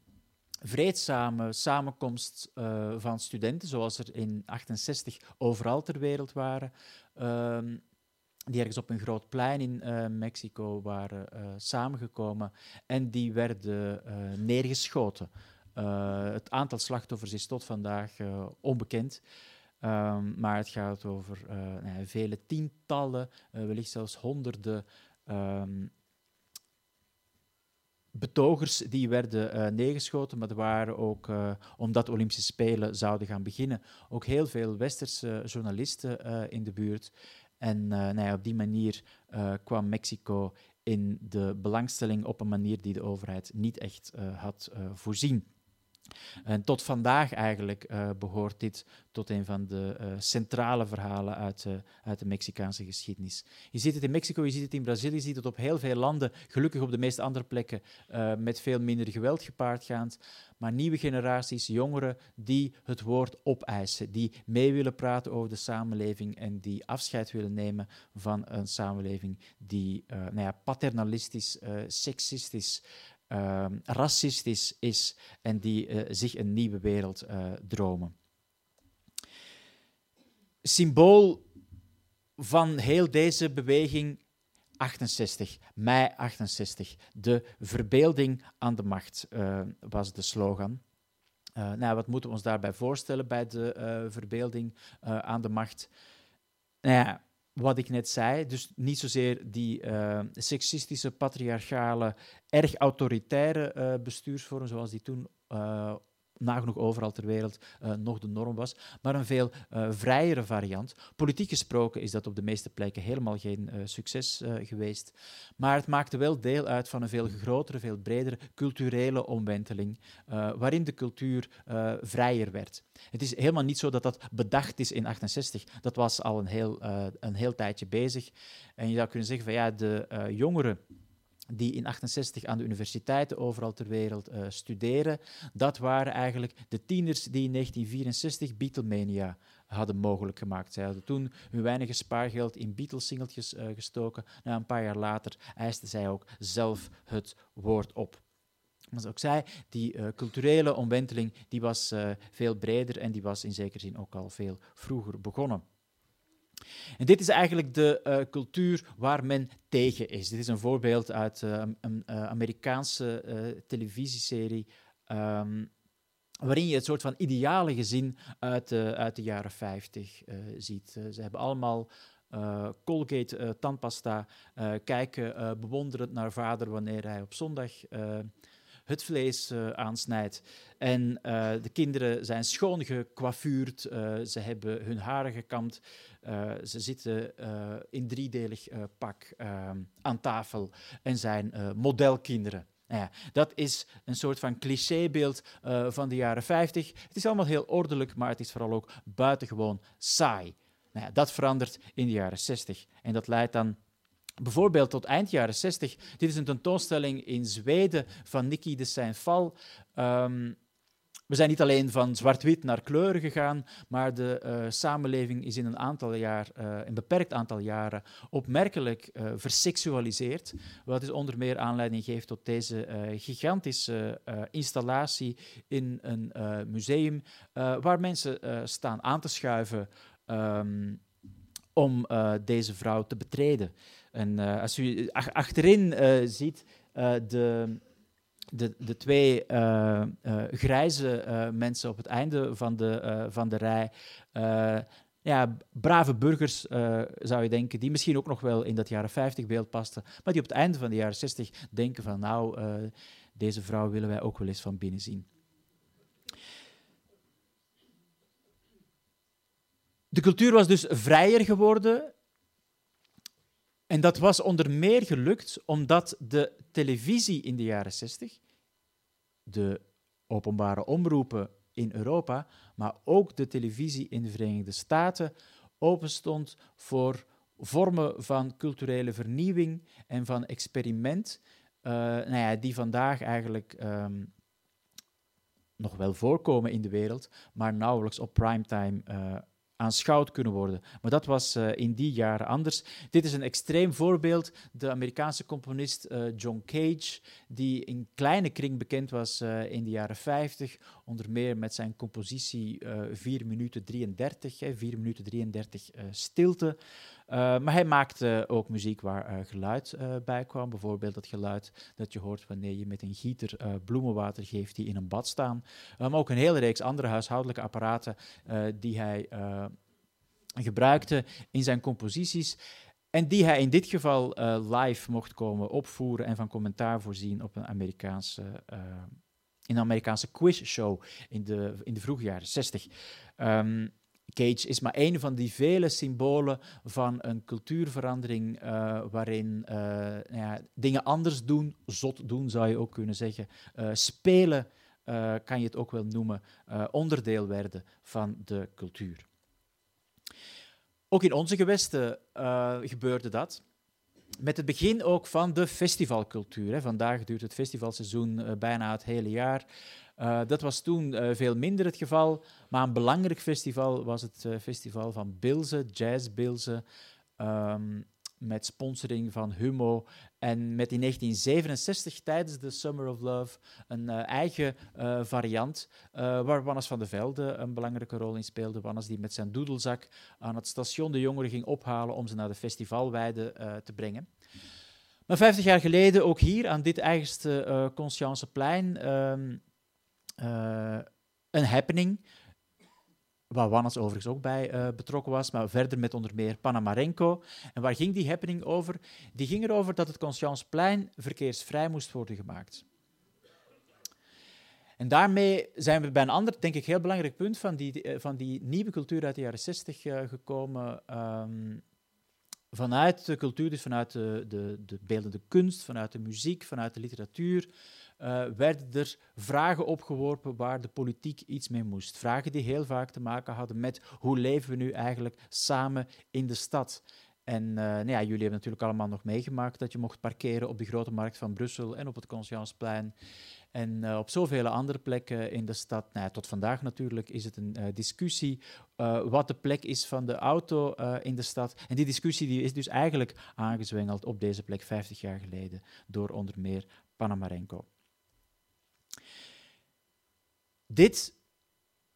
vreedzame samenkomst van studenten, zoals er in 68 overal ter wereld waren. Um, die ergens op een groot plein in Mexico waren samengekomen en die werden neergeschoten. Het aantal slachtoffers is tot vandaag onbekend, um, maar het gaat over nou, vele tientallen, wellicht zelfs honderden um, betogers die werden neergeschoten, maar er waren ook, omdat de Olympische Spelen zouden gaan beginnen, ook heel veel westerse journalisten in de buurt. En uh, nou op die manier uh, kwam Mexico in de belangstelling op een manier die de overheid niet echt uh, had voorzien. En tot vandaag eigenlijk uh, behoort dit tot een van de uh, centrale verhalen uit, uh, uit, de Mexicaanse geschiedenis. Je ziet het in Mexico, je ziet het in Brazilië, je ziet het op heel veel landen, gelukkig op de meeste andere plekken met veel minder geweld gepaardgaand. Maar nieuwe generaties, jongeren die het woord opeisen, die mee willen praten over de samenleving en die afscheid willen nemen van een samenleving die nou ja, paternalistisch, seksistisch, uh, racistisch is en die uh, zich een nieuwe wereld uh, dromen. Symbool van heel deze beweging 68, mei 68. De verbeelding aan de macht uh, was de slogan. Nou, wat moeten we ons daarbij voorstellen bij de verbeelding aan de macht? Nou ja, wat ik net zei, dus niet zozeer die uh, seksistische, patriarchale, erg autoritaire uh, bestuursvorm zoals die toen uh, nagenoeg overal ter wereld uh, nog de norm was, maar een veel uh, vrijere variant. Politiek gesproken is dat op de meeste plekken helemaal geen uh, succes geweest, maar het maakte wel deel uit van een veel grotere, veel bredere culturele omwenteling, waarin de cultuur vrijer werd. Het is helemaal niet zo dat dat bedacht is in 68. Dat was al een heel, een heel tijdje bezig. En je zou kunnen zeggen van ja, de jongeren die in 68 aan de universiteiten overal ter wereld uh, studeren, dat waren eigenlijk de tieners die in 1964 Beatlemania hadden mogelijk gemaakt. Zij hadden toen hun weinige spaargeld in Beatles-singeltjes uh, gestoken. Nou, een paar jaar later eisten zij ook zelf het woord op. Maar zoals ik zei, die uh, culturele omwenteling die was veel breder en die was in zekere zin ook al veel vroeger begonnen. En dit is eigenlijk de uh, cultuur waar men tegen is. Dit is een voorbeeld uit uh, een uh, Amerikaanse televisieserie. Um, waarin je het soort van ideale gezin uit uit de jaren 50 ziet. ze hebben allemaal Colgate tandpasta, kijken bewonderend naar vader wanneer hij op zondag het vlees uh, aansnijdt. En uh, de kinderen zijn schoon gecoiffuurd, uh, ze hebben hun haren gekamd, ze zitten in driedelig pak aan tafel en zijn modelkinderen. Nou ja, dat is een soort van clichébeeld van de jaren 50. Het is allemaal heel ordelijk, maar het is vooral ook buitengewoon saai. Nou ja, dat verandert in de jaren 60 en dat leidt dan Bijvoorbeeld tot eind jaren 60. Dit is een tentoonstelling in Zweden van Nicky de Saint-Val. Um, we zijn niet alleen van zwart-wit naar kleuren gegaan, maar de uh, samenleving is in een, aantal jaar, uh, een beperkt aantal jaren opmerkelijk uh, verseksualiseerd. Wat dus onder meer aanleiding geeft tot deze gigantische installatie in een museum, waar mensen staan aan te schuiven um, om deze vrouw te betreden. En uh, als u achterin uh, ziet uh, de, de, de twee grijze mensen op het einde van de, van de rij. ja, brave burgers zou je denken, die misschien ook nog wel in dat jaren 50 beeld pasten, maar die op het einde van de jaren 60 denken van nou, deze vrouw willen wij ook wel eens van binnen zien. De cultuur was dus vrijer geworden en dat was onder meer gelukt omdat de televisie in de jaren 60, de openbare omroepen in Europa, maar ook de televisie in de Verenigde Staten openstond voor vormen van culturele vernieuwing en van experiment, uh, nou ja, die vandaag eigenlijk um, nog wel voorkomen in de wereld, maar nauwelijks op primetime uh, aanschouwd kunnen worden. Maar dat was uh, in die jaren anders. Dit is een extreem voorbeeld. De Amerikaanse componist uh, John Cage, die in kleine kring bekend was uh, in de jaren 50, onder meer met zijn compositie 4 minuten 33, hè, 4 minuten 33 stilte. Maar hij maakte ook muziek waar geluid bij kwam. Bijvoorbeeld het geluid dat je hoort wanneer je met een gieter bloemenwater geeft die in een bad staan. maar ook een hele reeks andere huishoudelijke apparaten die hij gebruikte in zijn composities. En die hij in dit geval live mocht komen opvoeren en van commentaar voorzien op een Amerikaanse, in een Amerikaanse quizshow in de, in de vroege jaren 60. Um, ehm, Cage is maar een van die vele symbolen van een cultuurverandering uh, waarin ja, dingen anders doen, zot doen zou je ook kunnen zeggen, spelen kan je het ook wel noemen, onderdeel werden van de cultuur. Ook in onze gewesten gebeurde dat. Met het begin ook van de festivalcultuur. Hè. Vandaag duurt het festivalseizoen bijna het hele jaar. Uh, dat was toen veel minder het geval, maar een belangrijk festival was het festival van Bilze, Jazz Bilze. Um, met sponsoring van Humo. En met in 1967 tijdens de Summer of Love een eigen variant, waar Wannes van de Velde een belangrijke rol in speelde. Wannes die met zijn doedelzak aan het station de jongeren ging ophalen om ze naar de festivalweide te brengen. Maar 50 jaar geleden, ook hier aan dit eigenste Conscienceplein, um, een happening waar Wannes overigens ook bij uh, betrokken was, maar verder met onder meer Panamarenko. En waar ging die happening over? Die ging erover dat het Conscienceplein verkeersvrij moest worden gemaakt. En daarmee zijn we bij een ander, denk ik, heel belangrijk punt van die, van die nieuwe cultuur uit de jaren 60 gekomen. Ehm, vanuit de cultuur, dus vanuit de, de, de beeldende kunst, vanuit de muziek, vanuit de literatuur, uh, werden er vragen opgeworpen waar de politiek iets mee moest. Vragen die heel vaak te maken hadden met hoe leven we nu eigenlijk samen in de stad. En uh, nou ja, jullie hebben natuurlijk allemaal nog meegemaakt dat je mocht parkeren op de grote markt van Brussel en op het Conscienceplein. En uh, op zoveel andere plekken in de stad, nou tot vandaag natuurlijk, is het een discussie wat de plek is van de auto in de stad. En die discussie die is dus eigenlijk aangezwengeld op deze plek 50 jaar geleden door onder meer Panamarenko. Dit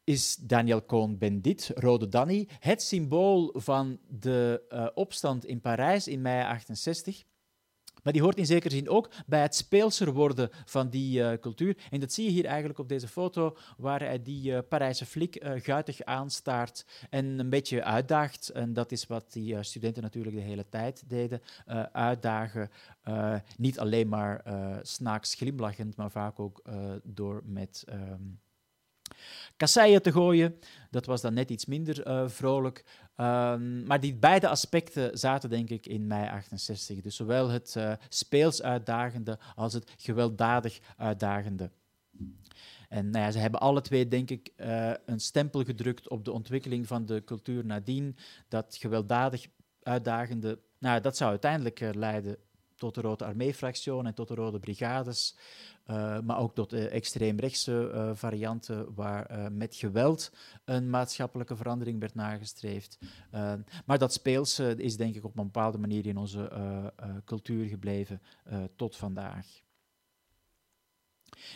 is Daniel Cohn-Bendit, Rode Danny, het symbool van de uh, opstand in Parijs in mei 68. Maar die hoort in zekere zin ook bij het speelser worden van die uh, cultuur. En dat zie je hier eigenlijk op deze foto, waar hij die uh, Parijse flik uh, guitig aanstaart en een beetje uitdaagt. En dat is wat die studenten natuurlijk de hele tijd deden. uitdagen, niet alleen maar snaaks glimlachend, maar vaak ook door met... Um, kasseien te gooien. Dat was dan net iets minder uh, vrolijk. Um, maar die beide aspecten zaten denk ik in mei 68. Dus zowel het uh, speels uitdagende als het gewelddadig uitdagende. En nou ja, ze hebben alle twee, denk ik, uh, een stempel gedrukt op de ontwikkeling van de cultuur nadien. Dat gewelddadig uitdagende, nou, dat zou uiteindelijk leiden tot de Rode Armee-fractie en tot de Rode Brigades. Uh, maar ook tot uh, extreemrechtse uh, varianten waar met geweld een maatschappelijke verandering werd nagestreefd. maar dat speelse is denk ik op een bepaalde manier in onze cultuur gebleven tot vandaag.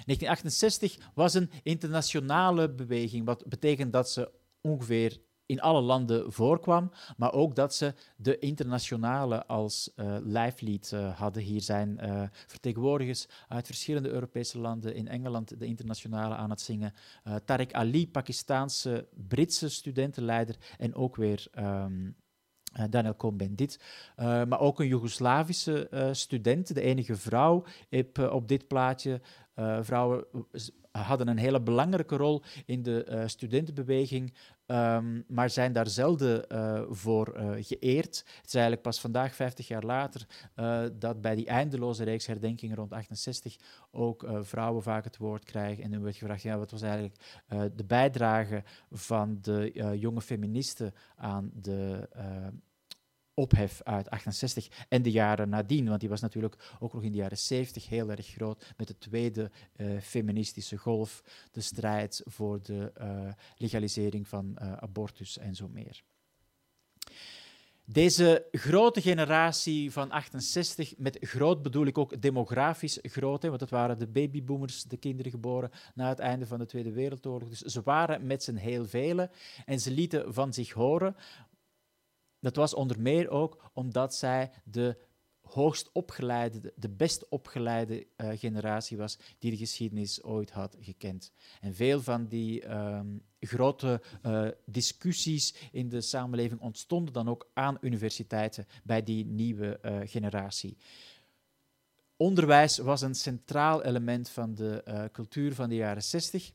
1968 was een internationale beweging, wat betekent dat ze ongeveer in alle landen voorkwam, maar ook dat ze de internationale als uh, lijflied uh, hadden. Hier zijn uh, vertegenwoordigers uit verschillende Europese landen, in Engeland de internationale aan het zingen. Tariq Ali, Pakistaanse, Britse studentenleider en ook weer um, Daniel Cohn-Bendit, maar ook een Joegoslavische student, de enige vrouw op dit plaatje. vrouwen hadden een hele belangrijke rol in de studentenbeweging. Um, maar zijn daar zelden uh, voor uh, geëerd. Het is eigenlijk pas vandaag, 50 jaar later, dat bij die eindeloze reeks herdenkingen rond 68 ook vrouwen vaak het woord krijgen. En dan werd gevraagd, ja, wat was eigenlijk de bijdrage van de jonge feministen aan de ophef uit 68 en de jaren nadien, want die was natuurlijk ook nog in de jaren 70 heel erg groot met de tweede uh, feministische golf, de strijd voor de uh, legalisering van uh, abortus en zo meer. Deze grote generatie van 68, met groot bedoel ik ook demografisch groot, want het waren de babyboomers, de kinderen geboren na het einde van de Tweede Wereldoorlog. Dus ze waren met z'n heel velen en ze lieten van zich horen, dat was onder meer ook omdat zij de hoogst opgeleide, de best opgeleide uh, generatie was die de geschiedenis ooit had gekend. En veel van die um, grote uh, discussies in de samenleving ontstonden dan ook aan universiteiten bij die nieuwe uh, generatie. Onderwijs was een centraal element van de cultuur van de jaren 60.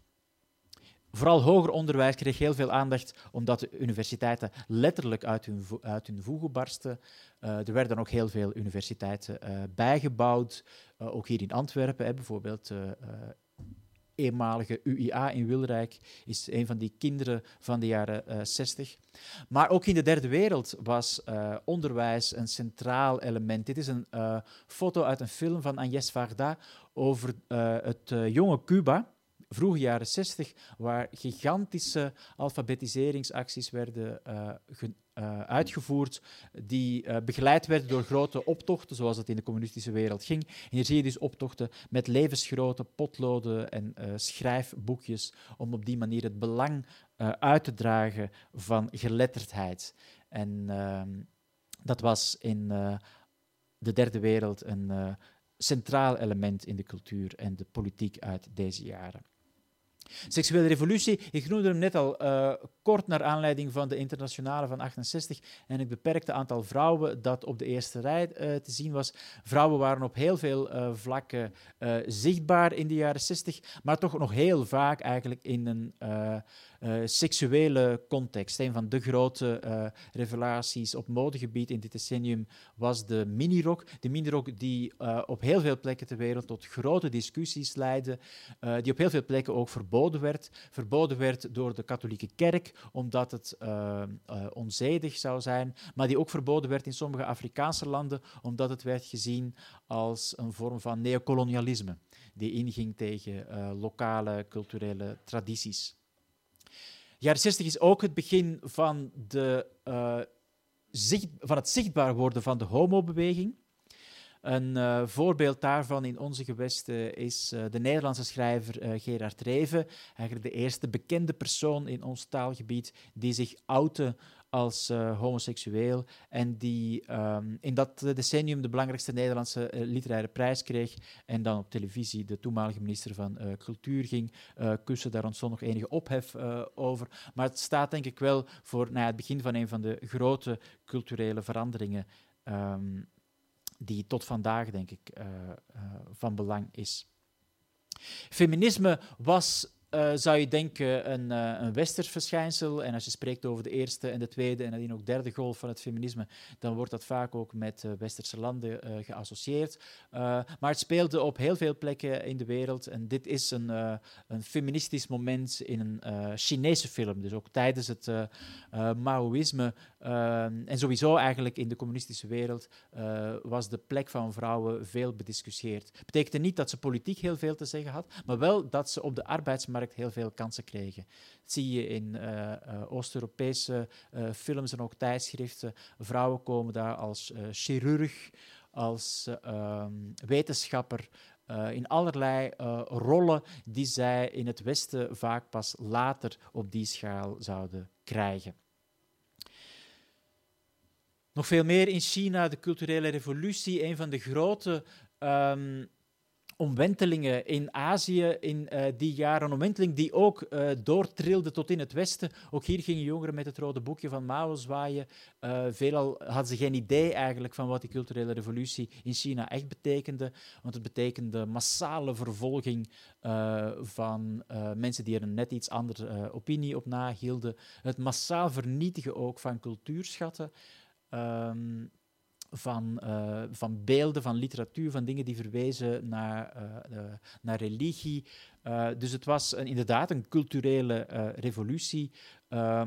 Vooral hoger onderwijs kreeg heel veel aandacht omdat de universiteiten letterlijk uit hun, uit hun voegen barsten. Uh, er werden ook heel veel universiteiten uh, bijgebouwd, uh, ook hier in Antwerpen. Hè, bijvoorbeeld eenmalige UIA in Wilrijk is een van die kinderen van de jaren 60. Maar ook in de derde wereld was onderwijs een centraal element. Dit is een foto uit een film van Agnès Varda over het jonge Cuba vroege jaren 60, waar gigantische alfabetiseringsacties werden ge, uh, uitgevoerd, die uh, begeleid werden door grote optochten, zoals het in de communistische wereld ging. En hier zie je dus optochten met levensgrote potloden en schrijfboekjes, om op die manier het belang uit te dragen van geletterdheid. En ehm, dat was in de derde wereld een centraal element in de cultuur en de politiek uit deze jaren. Seksuele revolutie, ik noemde hem net al uh, kort naar aanleiding van de internationale van 68 en het beperkte aantal vrouwen dat op de eerste rij uh, te zien was. Vrouwen waren op heel veel uh, vlakken zichtbaar in de jaren 60, maar toch nog heel vaak eigenlijk in een uh, seksuele context. Een van de grote uh, revelaties op modegebied in dit decennium was de minirok. De minirok die uh, op heel veel plekken ter wereld tot grote discussies leidde, die op heel veel plekken ook verboden werd. Verboden werd door de katholieke kerk, omdat het onzedig zou zijn, maar die ook verboden werd in sommige Afrikaanse landen, omdat het werd gezien als een vorm van neocolonialisme, die inging tegen lokale culturele tradities. Jaren 60 is ook het begin van, de, uh, zicht, van het zichtbaar worden van de homobeweging. Een uh, voorbeeld daarvan in onze gewesten is uh, de Nederlandse schrijver Gerard Reven, eigenlijk de eerste bekende persoon in ons taalgebied die zich outte als uh, homoseksueel en die um, in dat decennium de belangrijkste Nederlandse uh, literaire prijs kreeg en dan op televisie de toenmalige minister van uh, Cultuur ging kussen. Daar ontstond nog enige ophef over. Maar het staat denk ik wel voor nou het begin van een van de grote culturele veranderingen um, die tot vandaag denk ik van belang is. Feminisme was uh, zou je denken een, uh, een westers verschijnsel. En als je spreekt over de eerste en de tweede en nadien ook derde golf van het feminisme, dan wordt dat vaak ook met uh, westerse landen geassocieerd. maar het speelde op heel veel plekken in de wereld. En dit is een, een feministisch moment in een Chinese film. Dus ook tijdens het Maoïsme en sowieso eigenlijk in de communistische wereld was de plek van vrouwen veel bediscussieerd. Betekende niet dat ze politiek heel veel te zeggen had, maar wel dat ze op de arbeidsmarkt heel veel kansen kregen. Dat zie je in uh, uh, Oost-Europese uh, films en ook tijdschriften. Vrouwen komen daar als chirurg, als ehm, wetenschapper, in allerlei rollen die zij in het Westen vaak pas later op die schaal zouden krijgen. Nog veel meer in China, de culturele revolutie, een van de grote um, omwentelingen in Azië in uh, die jaren. Omwenteling die ook uh, doortrilde tot in het Westen. Ook hier gingen jongeren met het rode boekje van Mao zwaaien. Uh, veelal hadden ze geen idee eigenlijk van wat die culturele revolutie in China echt betekende. Want het betekende massale vervolging van mensen die er een net iets andere opinie op nahielden. Het massaal vernietigen ook van cultuurschatten. Um, van, uh, van beelden, van literatuur, van dingen die verwezen naar, uh, uh, naar religie. dus het was inderdaad een culturele revolutie,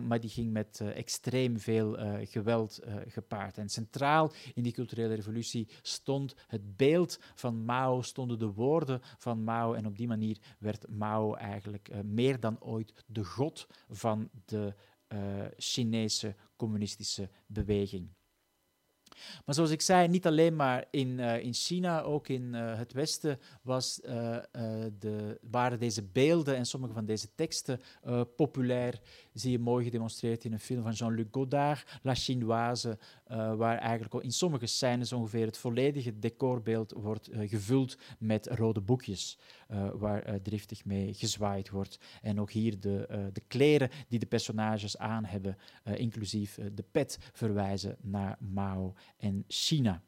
maar die ging met extreem veel geweld gepaard. En centraal in die culturele revolutie stond het beeld van Mao, stonden de woorden van Mao. En op die manier werd Mao eigenlijk meer dan ooit de god van de Chinese communistische beweging. Maar zoals ik zei, niet alleen maar in, uh, in China, ook in uh, het Westen was, uh, de, waren deze beelden en sommige van deze teksten populair. Zie je mooi gedemonstreerd in een film van Jean-Luc Godard, La Chinoise, waar eigenlijk in sommige scènes ongeveer het volledige decorbeeld wordt gevuld met rode boekjes, waar driftig mee gezwaaid wordt. En ook hier de, de kleren die de personages aan hebben, inclusief de pet, verwijzen naar Mao en China.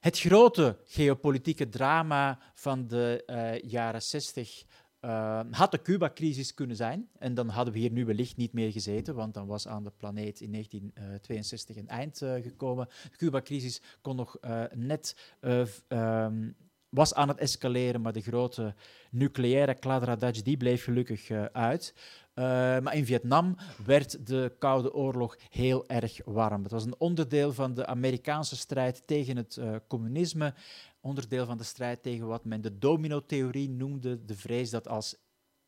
Het grote geopolitieke drama van de uh, jaren 60 uh, had de Cuba-crisis kunnen zijn. En dan hadden we hier nu wellicht niet meer gezeten, want dan was aan de planeet in 1962 een eind gekomen. De Cuba-crisis kon nog net um, was aan het escaleren, maar de grote nucleaire kladderadatsch die bleef gelukkig uit. Uh, maar in Vietnam werd de Koude Oorlog heel erg warm. Het was een onderdeel van de Amerikaanse strijd tegen het uh, communisme, onderdeel van de strijd tegen wat men de domino-theorie noemde, de vrees dat als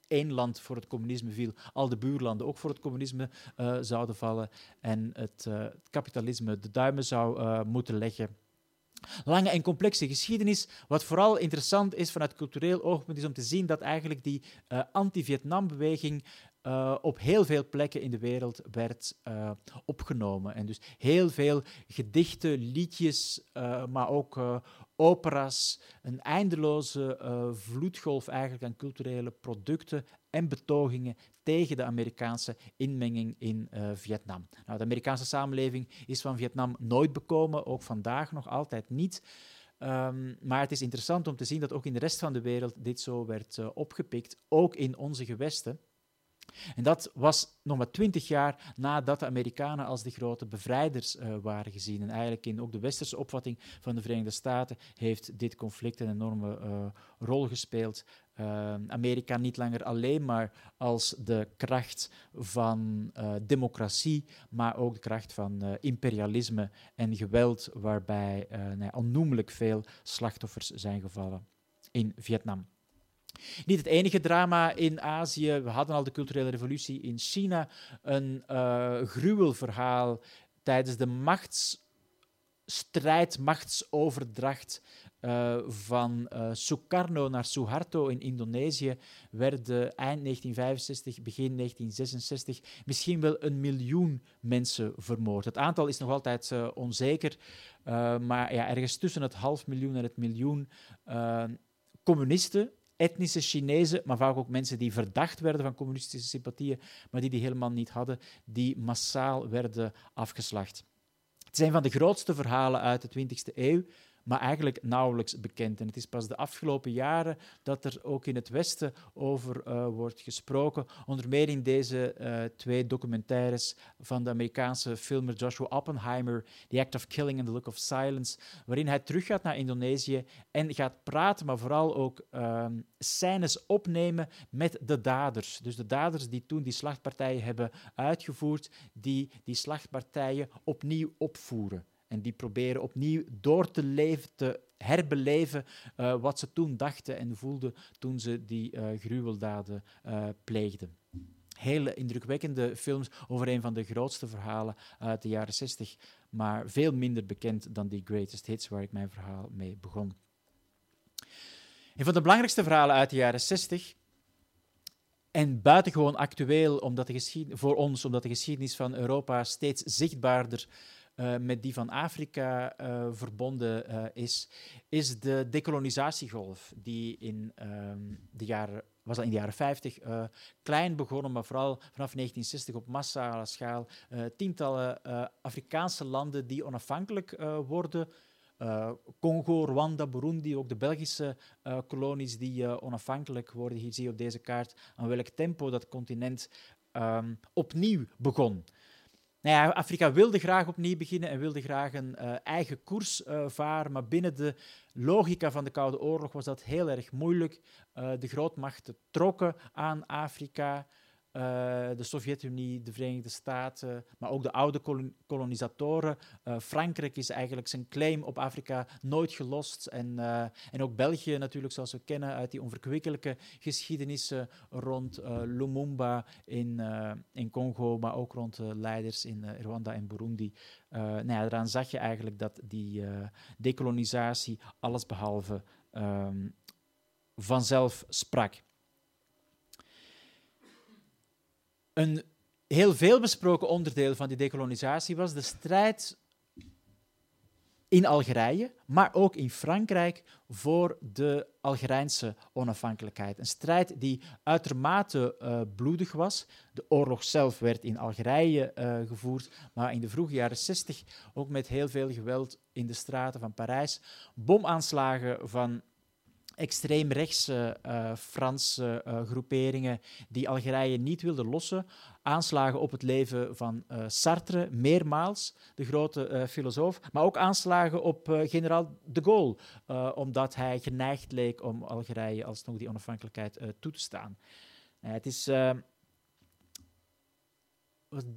één land voor het communisme viel, al de buurlanden ook voor het communisme uh, zouden vallen en het, kapitalisme de duimen zou moeten leggen lange en complexe geschiedenis. Wat vooral interessant is vanuit cultureel oogpunt, is om te zien dat eigenlijk die anti-Vietnam-beweging uh, op heel veel plekken in de wereld werd uh, opgenomen. En dus heel veel gedichten, liedjes, uh, maar ook operas, een eindeloze vloedgolf eigenlijk aan culturele producten en betogingen tegen de Amerikaanse inmenging in Vietnam. Nou, de Amerikaanse samenleving is van Vietnam nooit bekomen, ook vandaag nog altijd niet. Um, maar het is interessant om te zien dat ook in de rest van de wereld dit zo werd opgepikt, ook in onze gewesten. En dat was nog maar twintig jaar nadat de Amerikanen als de grote bevrijders uh, waren gezien. En eigenlijk in ook de westerse opvatting van de Verenigde Staten heeft dit conflict een enorme uh, rol gespeeld. Uh, Amerika niet langer alleen maar als de kracht van democratie, maar ook de kracht van imperialisme en geweld, waarbij nee, onnoemelijk veel slachtoffers zijn gevallen in Vietnam. Niet het enige drama in Azië. We hadden al de culturele revolutie in China. Een uh, gruwelverhaal tijdens de machtsstrijd, machtsoverdracht uh, van uh, Sukarno naar Suharto in Indonesië werden eind 1965, begin 1966 misschien wel een miljoen mensen vermoord. Het aantal is nog altijd onzeker, maar ja, ergens tussen het half miljoen en het miljoen communisten etnische Chinezen, maar vaak ook mensen die verdacht werden van communistische sympathieën, maar die die helemaal niet hadden, die massaal werden afgeslacht. Het zijn van de grootste verhalen uit de 20e eeuw maar eigenlijk nauwelijks bekend. En het is pas de afgelopen jaren dat er ook in het Westen over uh, wordt gesproken. Onder meer in deze uh, twee documentaires van de Amerikaanse filmer Joshua Oppenheimer, The Act of Killing and the Look of Silence, waarin hij teruggaat naar Indonesië en gaat praten, maar vooral ook uh, scènes opnemen met de daders. Dus de daders die toen die slachtpartijen hebben uitgevoerd, die die slachtpartijen opnieuw opvoeren. En die proberen opnieuw door te leven, te herbeleven uh, wat ze toen dachten en voelden toen ze die uh, gruweldaden uh, pleegden. Hele indrukwekkende films over een van de grootste verhalen uit de jaren 60, maar veel minder bekend dan die Greatest Hits waar ik mijn verhaal mee begon. Een van de belangrijkste verhalen uit de jaren 60 en buitengewoon actueel omdat de voor ons, omdat de geschiedenis van Europa steeds zichtbaarder uh, met die van Afrika uh, verbonden uh, is, is de decolonisatiegolf, die in um, de jaren, was dat in de jaren 50 klein begonnen, maar vooral vanaf 1960 op massale schaal. tientallen Afrikaanse landen die onafhankelijk worden. Congo, Rwanda, Burundi, ook de Belgische kolonies die onafhankelijk worden. Hier zie je op deze kaart aan welk tempo dat continent um, opnieuw begon. Nou ja, Afrika wilde graag opnieuw beginnen en wilde graag een uh, eigen koers uh, varen, maar binnen de logica van de Koude Oorlog was dat heel erg moeilijk. Uh, de grootmachten trokken aan Afrika. Uh, de Sovjet-Unie, de Verenigde Staten, maar ook de oude kolonisatoren. Uh, Frankrijk is eigenlijk zijn claim op Afrika nooit gelost. En, uh, en ook België natuurlijk, zoals we kennen uit die onverkwikkelijke geschiedenissen rond Lumumba in, in Congo, maar ook rond leiders in Rwanda en Burundi. nou ja, daaraan zag je eigenlijk dat die dekolonisatie allesbehalve um, vanzelf sprak. Een heel veel besproken onderdeel van die dekolonisatie was de strijd in Algerije, maar ook in Frankrijk voor de Algerijnse onafhankelijkheid. Een strijd die uitermate uh, bloedig was. De oorlog zelf werd in Algerije uh, gevoerd, maar in de vroege jaren 60 ook met heel veel geweld in de straten van Parijs. Bomaanslagen van extreemrechtse uh, Franse uh, groeperingen die Algerije niet wilden lossen. Aanslagen op het leven van uh, Sartre, meermaals, de grote filosoof. Maar ook aanslagen op generaal de Gaulle, omdat hij geneigd leek om Algerije alsnog die onafhankelijkheid toe te staan. het is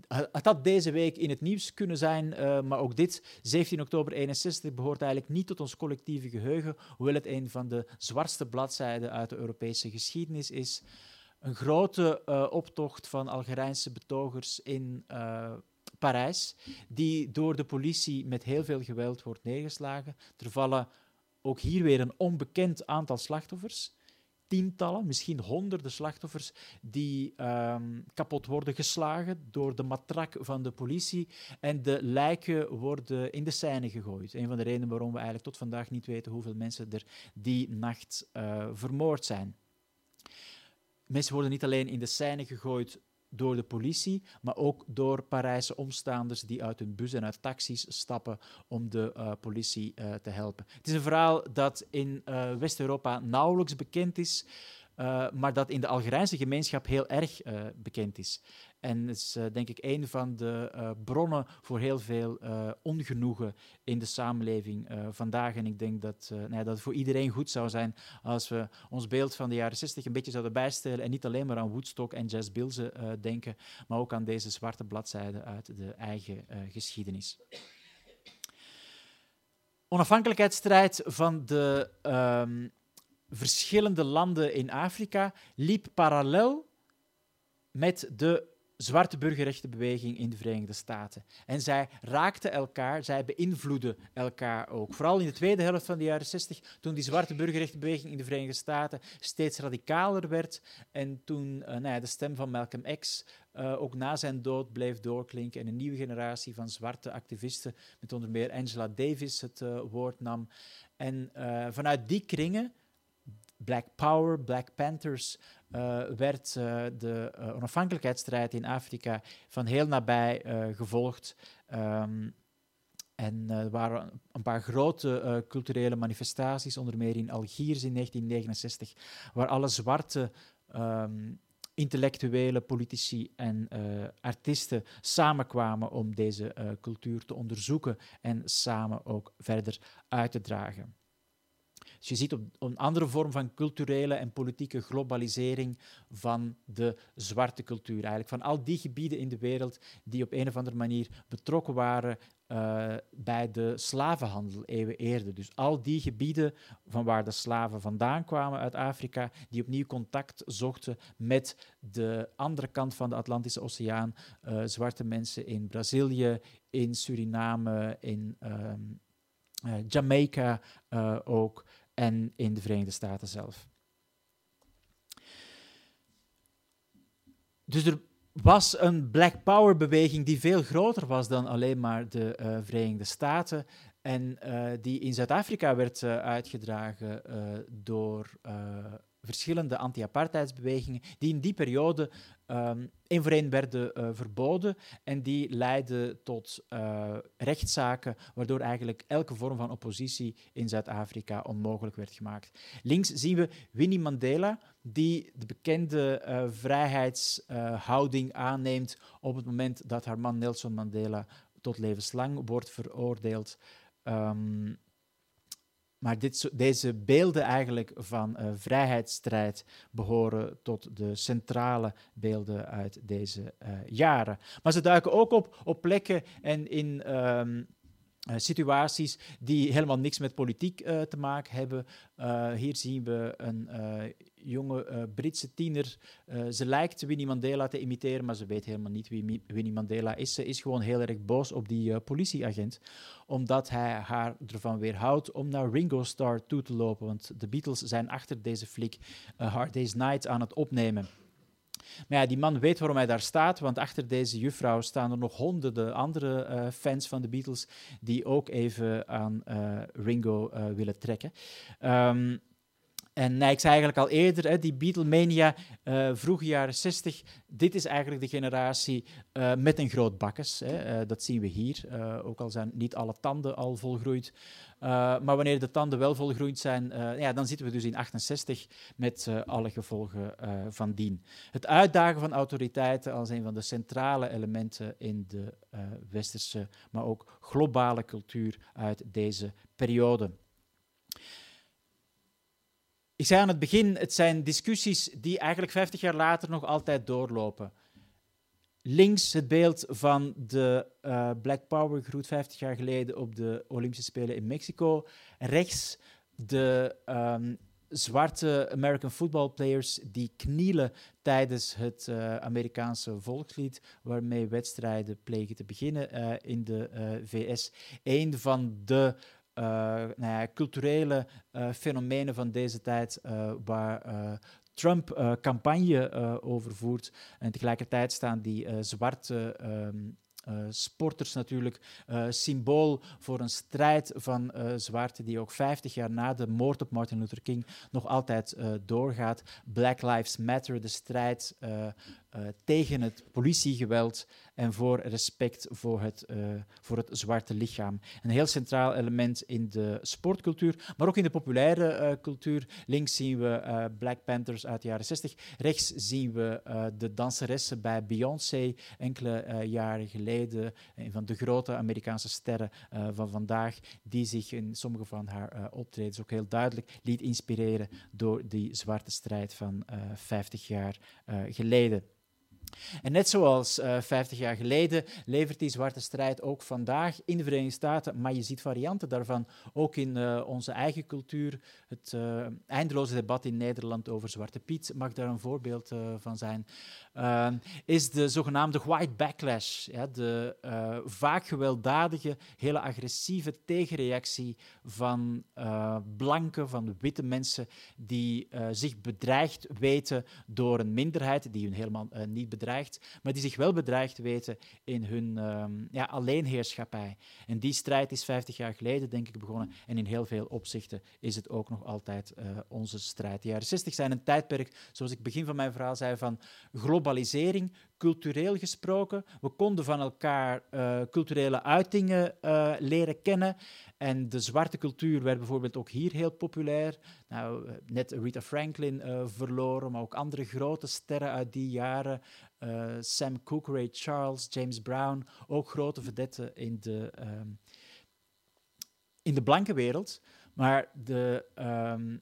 het had deze week in het nieuws kunnen zijn, uh, maar ook dit, 17 oktober 61, behoort eigenlijk niet tot ons collectieve geheugen, hoewel het een van de zwartste bladzijden uit de Europese geschiedenis is. Een grote uh, optocht van Algerijnse betogers in uh, Parijs, die door de politie met heel veel geweld wordt neergeslagen. Er vallen ook hier weer een onbekend aantal slachtoffers. Tientallen, misschien honderden slachtoffers die ehm, kapot worden geslagen door de matrak van de politie en de lijken worden in de scène gegooid. Een van de redenen waarom we eigenlijk tot vandaag niet weten hoeveel mensen er die nacht uh, vermoord zijn. Mensen worden niet alleen in de scène gegooid door de politie, maar ook door Parijse omstaanders die uit hun bus en uit taxis stappen om de uh, politie uh, te helpen. Het is een verhaal dat in uh, West-Europa nauwelijks bekend is. Maar dat in de Algerijnse gemeenschap heel erg bekend is. En het is uh, denk ik een van de bronnen voor heel veel ongenoegen in de samenleving vandaag. En ik denk dat, nou dat het voor iedereen goed zou zijn als we ons beeld van de jaren 60 een beetje zouden bijstellen en niet alleen maar aan Woodstock en Jazz Bilze denken, maar ook aan deze zwarte bladzijden uit de eigen geschiedenis onafhankelijkheidsstrijd van de um, verschillende landen in Afrika liep parallel met de zwarte burgerrechtenbeweging in de Verenigde Staten. En zij raakten elkaar, zij beïnvloedden elkaar ook. Vooral in de tweede helft van de jaren 60, toen die zwarte burgerrechtenbeweging in de Verenigde Staten steeds radicaler werd en toen uh, nou ja, de stem van Malcolm X uh, ook na zijn dood bleef doorklinken en een nieuwe generatie van zwarte activisten, met onder meer Angela Davis, het uh, woord nam. En vanuit die kringen Black Power, Black Panthers, uh, werd uh, de uh, onafhankelijkheidsstrijd in Afrika van heel nabij gevolgd. Um, en er waren een paar grote culturele manifestaties, onder meer in Algiers in 1969, waar alle zwarte um, intellectuele politici en artiesten samenkwamen om deze cultuur te onderzoeken en samen ook verder uit te dragen. Dus je ziet een andere vorm van culturele en politieke globalisering van de zwarte cultuur. Eigenlijk van al die gebieden in de wereld die op een of andere manier betrokken waren uh, bij de slavenhandel eeuwen eerder. Dus al die gebieden van waar de slaven vandaan kwamen uit Afrika, die opnieuw contact zochten met de andere kant van de Atlantische Oceaan, uh, zwarte mensen in Brazilië, in Suriname, in um, uh, Jamaica ook en in de Verenigde Staten zelf. Dus er was een Black Power beweging die veel groter was dan alleen maar de uh, Verenigde Staten en uh, die in Zuid-Afrika werd uh, uitgedragen door verschillende anti-apartheidsbewegingen die in die periode um, één voor één werden uh, verboden en die leidden tot uh, rechtszaken waardoor eigenlijk elke vorm van oppositie in Zuid-Afrika onmogelijk werd gemaakt. Links zien we Winnie Mandela die de bekende uh, vrijheidshouding aanneemt op het moment dat haar man Nelson Mandela tot levenslang wordt veroordeeld. Um, maar dit, deze beelden eigenlijk van uh, vrijheidsstrijd behoren tot de centrale beelden uit deze uh, jaren. Maar ze duiken ook op op plekken en in um, uh, situaties die helemaal niks met politiek te maken hebben. hier zien we een jonge uh, Britse tiener. Uh, ze lijkt Winnie Mandela te imiteren, maar ze weet helemaal niet wie Winnie Mandela is. Ze is gewoon heel erg boos op die uh, politieagent, omdat hij haar ervan weerhoudt om naar Ringo Starr toe te lopen. Want de Beatles zijn achter deze flik Hard Day's Night aan het opnemen. Maar ja, die man weet waarom hij daar staat, want achter deze juffrouw staan er nog honderden andere fans van de Beatles die ook even aan Ringo willen trekken. Um, en ik zei eigenlijk al eerder, hè, die Beatlemania, uh, vroege jaren 60, dit is eigenlijk de generatie uh, met een groot bakkes. Hè. Uh, dat zien we hier, ook al zijn niet alle tanden al volgroeid. maar wanneer de tanden wel volgroeid zijn, ja, dan zitten we dus in 68 met alle gevolgen van dien. Het uitdagen van autoriteiten als een van de centrale elementen in de westerse, maar ook globale cultuur uit deze periode. Ik zei aan het begin, het zijn discussies die eigenlijk 50 jaar later nog altijd doorlopen. Links het beeld van de uh, Black Power groet 50 jaar geleden op de Olympische Spelen in Mexico. Rechts de um, zwarte American football players die knielen tijdens het uh, Amerikaanse volkslied, waarmee wedstrijden plegen te beginnen uh, in de VS. Een van de nou ja, culturele fenomenen van deze tijd waar Trump campagne over voert. En tegelijkertijd staan die zwarte ehm, sporters natuurlijk symbool voor een strijd van zwarte die ook 50 jaar na de moord op Martin Luther King nog altijd doorgaat. Black Lives Matter, de strijd tegen het politiegeweld en voor respect voor het, uh, voor het zwarte lichaam. Een heel centraal element in de sportcultuur, maar ook in de populaire uh, cultuur. Links zien we Black Panthers uit de jaren 60. Rechts zien we de danseressen bij Beyoncé enkele jaren geleden. Een van de grote Amerikaanse sterren van vandaag, die zich in sommige van haar optredens ook heel duidelijk liet inspireren door die zwarte strijd van 50 jaar geleden. En net zoals uh, eh, 50 jaar geleden levert die zwarte strijd ook vandaag in de Verenigde Staten, maar je ziet varianten daarvan ook in uh, onze eigen cultuur. Het uh, eindeloze debat in Nederland over Zwarte Piet mag daar een voorbeeld van zijn. is de zogenaamde white backlash, de vaak gewelddadige, hele agressieve tegenreactie van blanke, van witte mensen die zich bedreigd weten door een minderheid die hun helemaal niet bedreigt maar die zich wel bedreigd weten in hun um, ja, alleenheerschappij. En die strijd is 50 jaar geleden, denk ik, begonnen. En in heel veel opzichten is het ook nog altijd uh, onze strijd. De jaren 60 zijn een tijdperk, zoals ik begin van mijn verhaal zei, van globalisering, cultureel gesproken. We konden van elkaar uh, culturele uitingen uh, leren kennen. En de zwarte cultuur werd bijvoorbeeld ook hier heel populair. Nou, net Rita Franklin verloren, maar ook andere grote sterren uit die jaren. Sam Cooke, Ray Charles, James Brown, ook grote vedetten in de, um, in de blanke wereld. Maar de, um,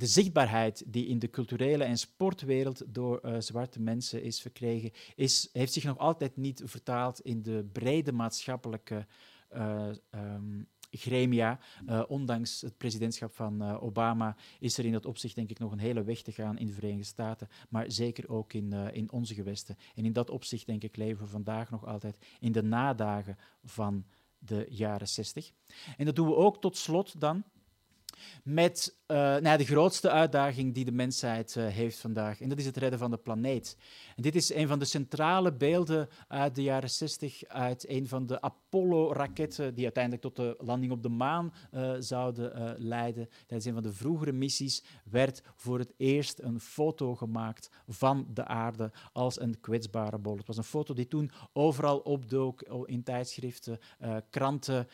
de zichtbaarheid die in de culturele en sportwereld door uh, zwarte mensen is verkregen, is, heeft zich nog altijd niet vertaald in de brede maatschappelijke uh, um, gremia. Uh, ondanks het presidentschap van Obama is er in dat opzicht denk ik nog een hele weg te gaan in de Verenigde Staten, maar zeker ook in, in onze gewesten. En in dat opzicht denk ik leven we vandaag nog altijd in de nadagen van de jaren 60. En dat doen we ook tot slot dan met uh, nou, de grootste uitdaging die de mensheid uh, heeft vandaag. En dat is het redden van de planeet. En dit is een van de centrale beelden uit de jaren 60, uit een van de Apollo-raketten die uiteindelijk tot de landing op de maan uh, zouden leiden. Tijdens een van de vroegere missies werd voor het eerst een foto gemaakt van de aarde als een kwetsbare bol. Het was een foto die toen overal opdook in tijdschriften, kranten,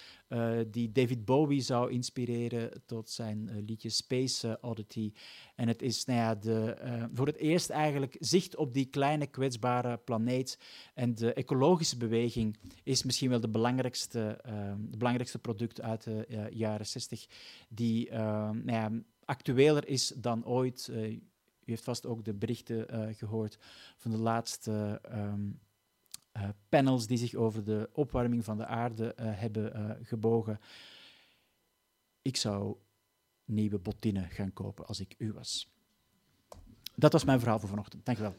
die David Bowie zou inspireren tot zijn uh, liedje Space uh, Oddity. En het is nou ja, de, uh, voor het eerst eigenlijk zicht op die kleine kwetsbare planeet. En de ecologische beweging is misschien wel de belangrijkste, de belangrijkste product uit de jaren 60, die nou ja, actueler is dan ooit. u heeft vast ook de berichten gehoord van de laatste. Uh, panels die zich over de opwarming van de aarde hebben gebogen. Ik zou nieuwe bottine gaan kopen als ik u was. Dat was mijn verhaal voor vanochtend. Dank je wel.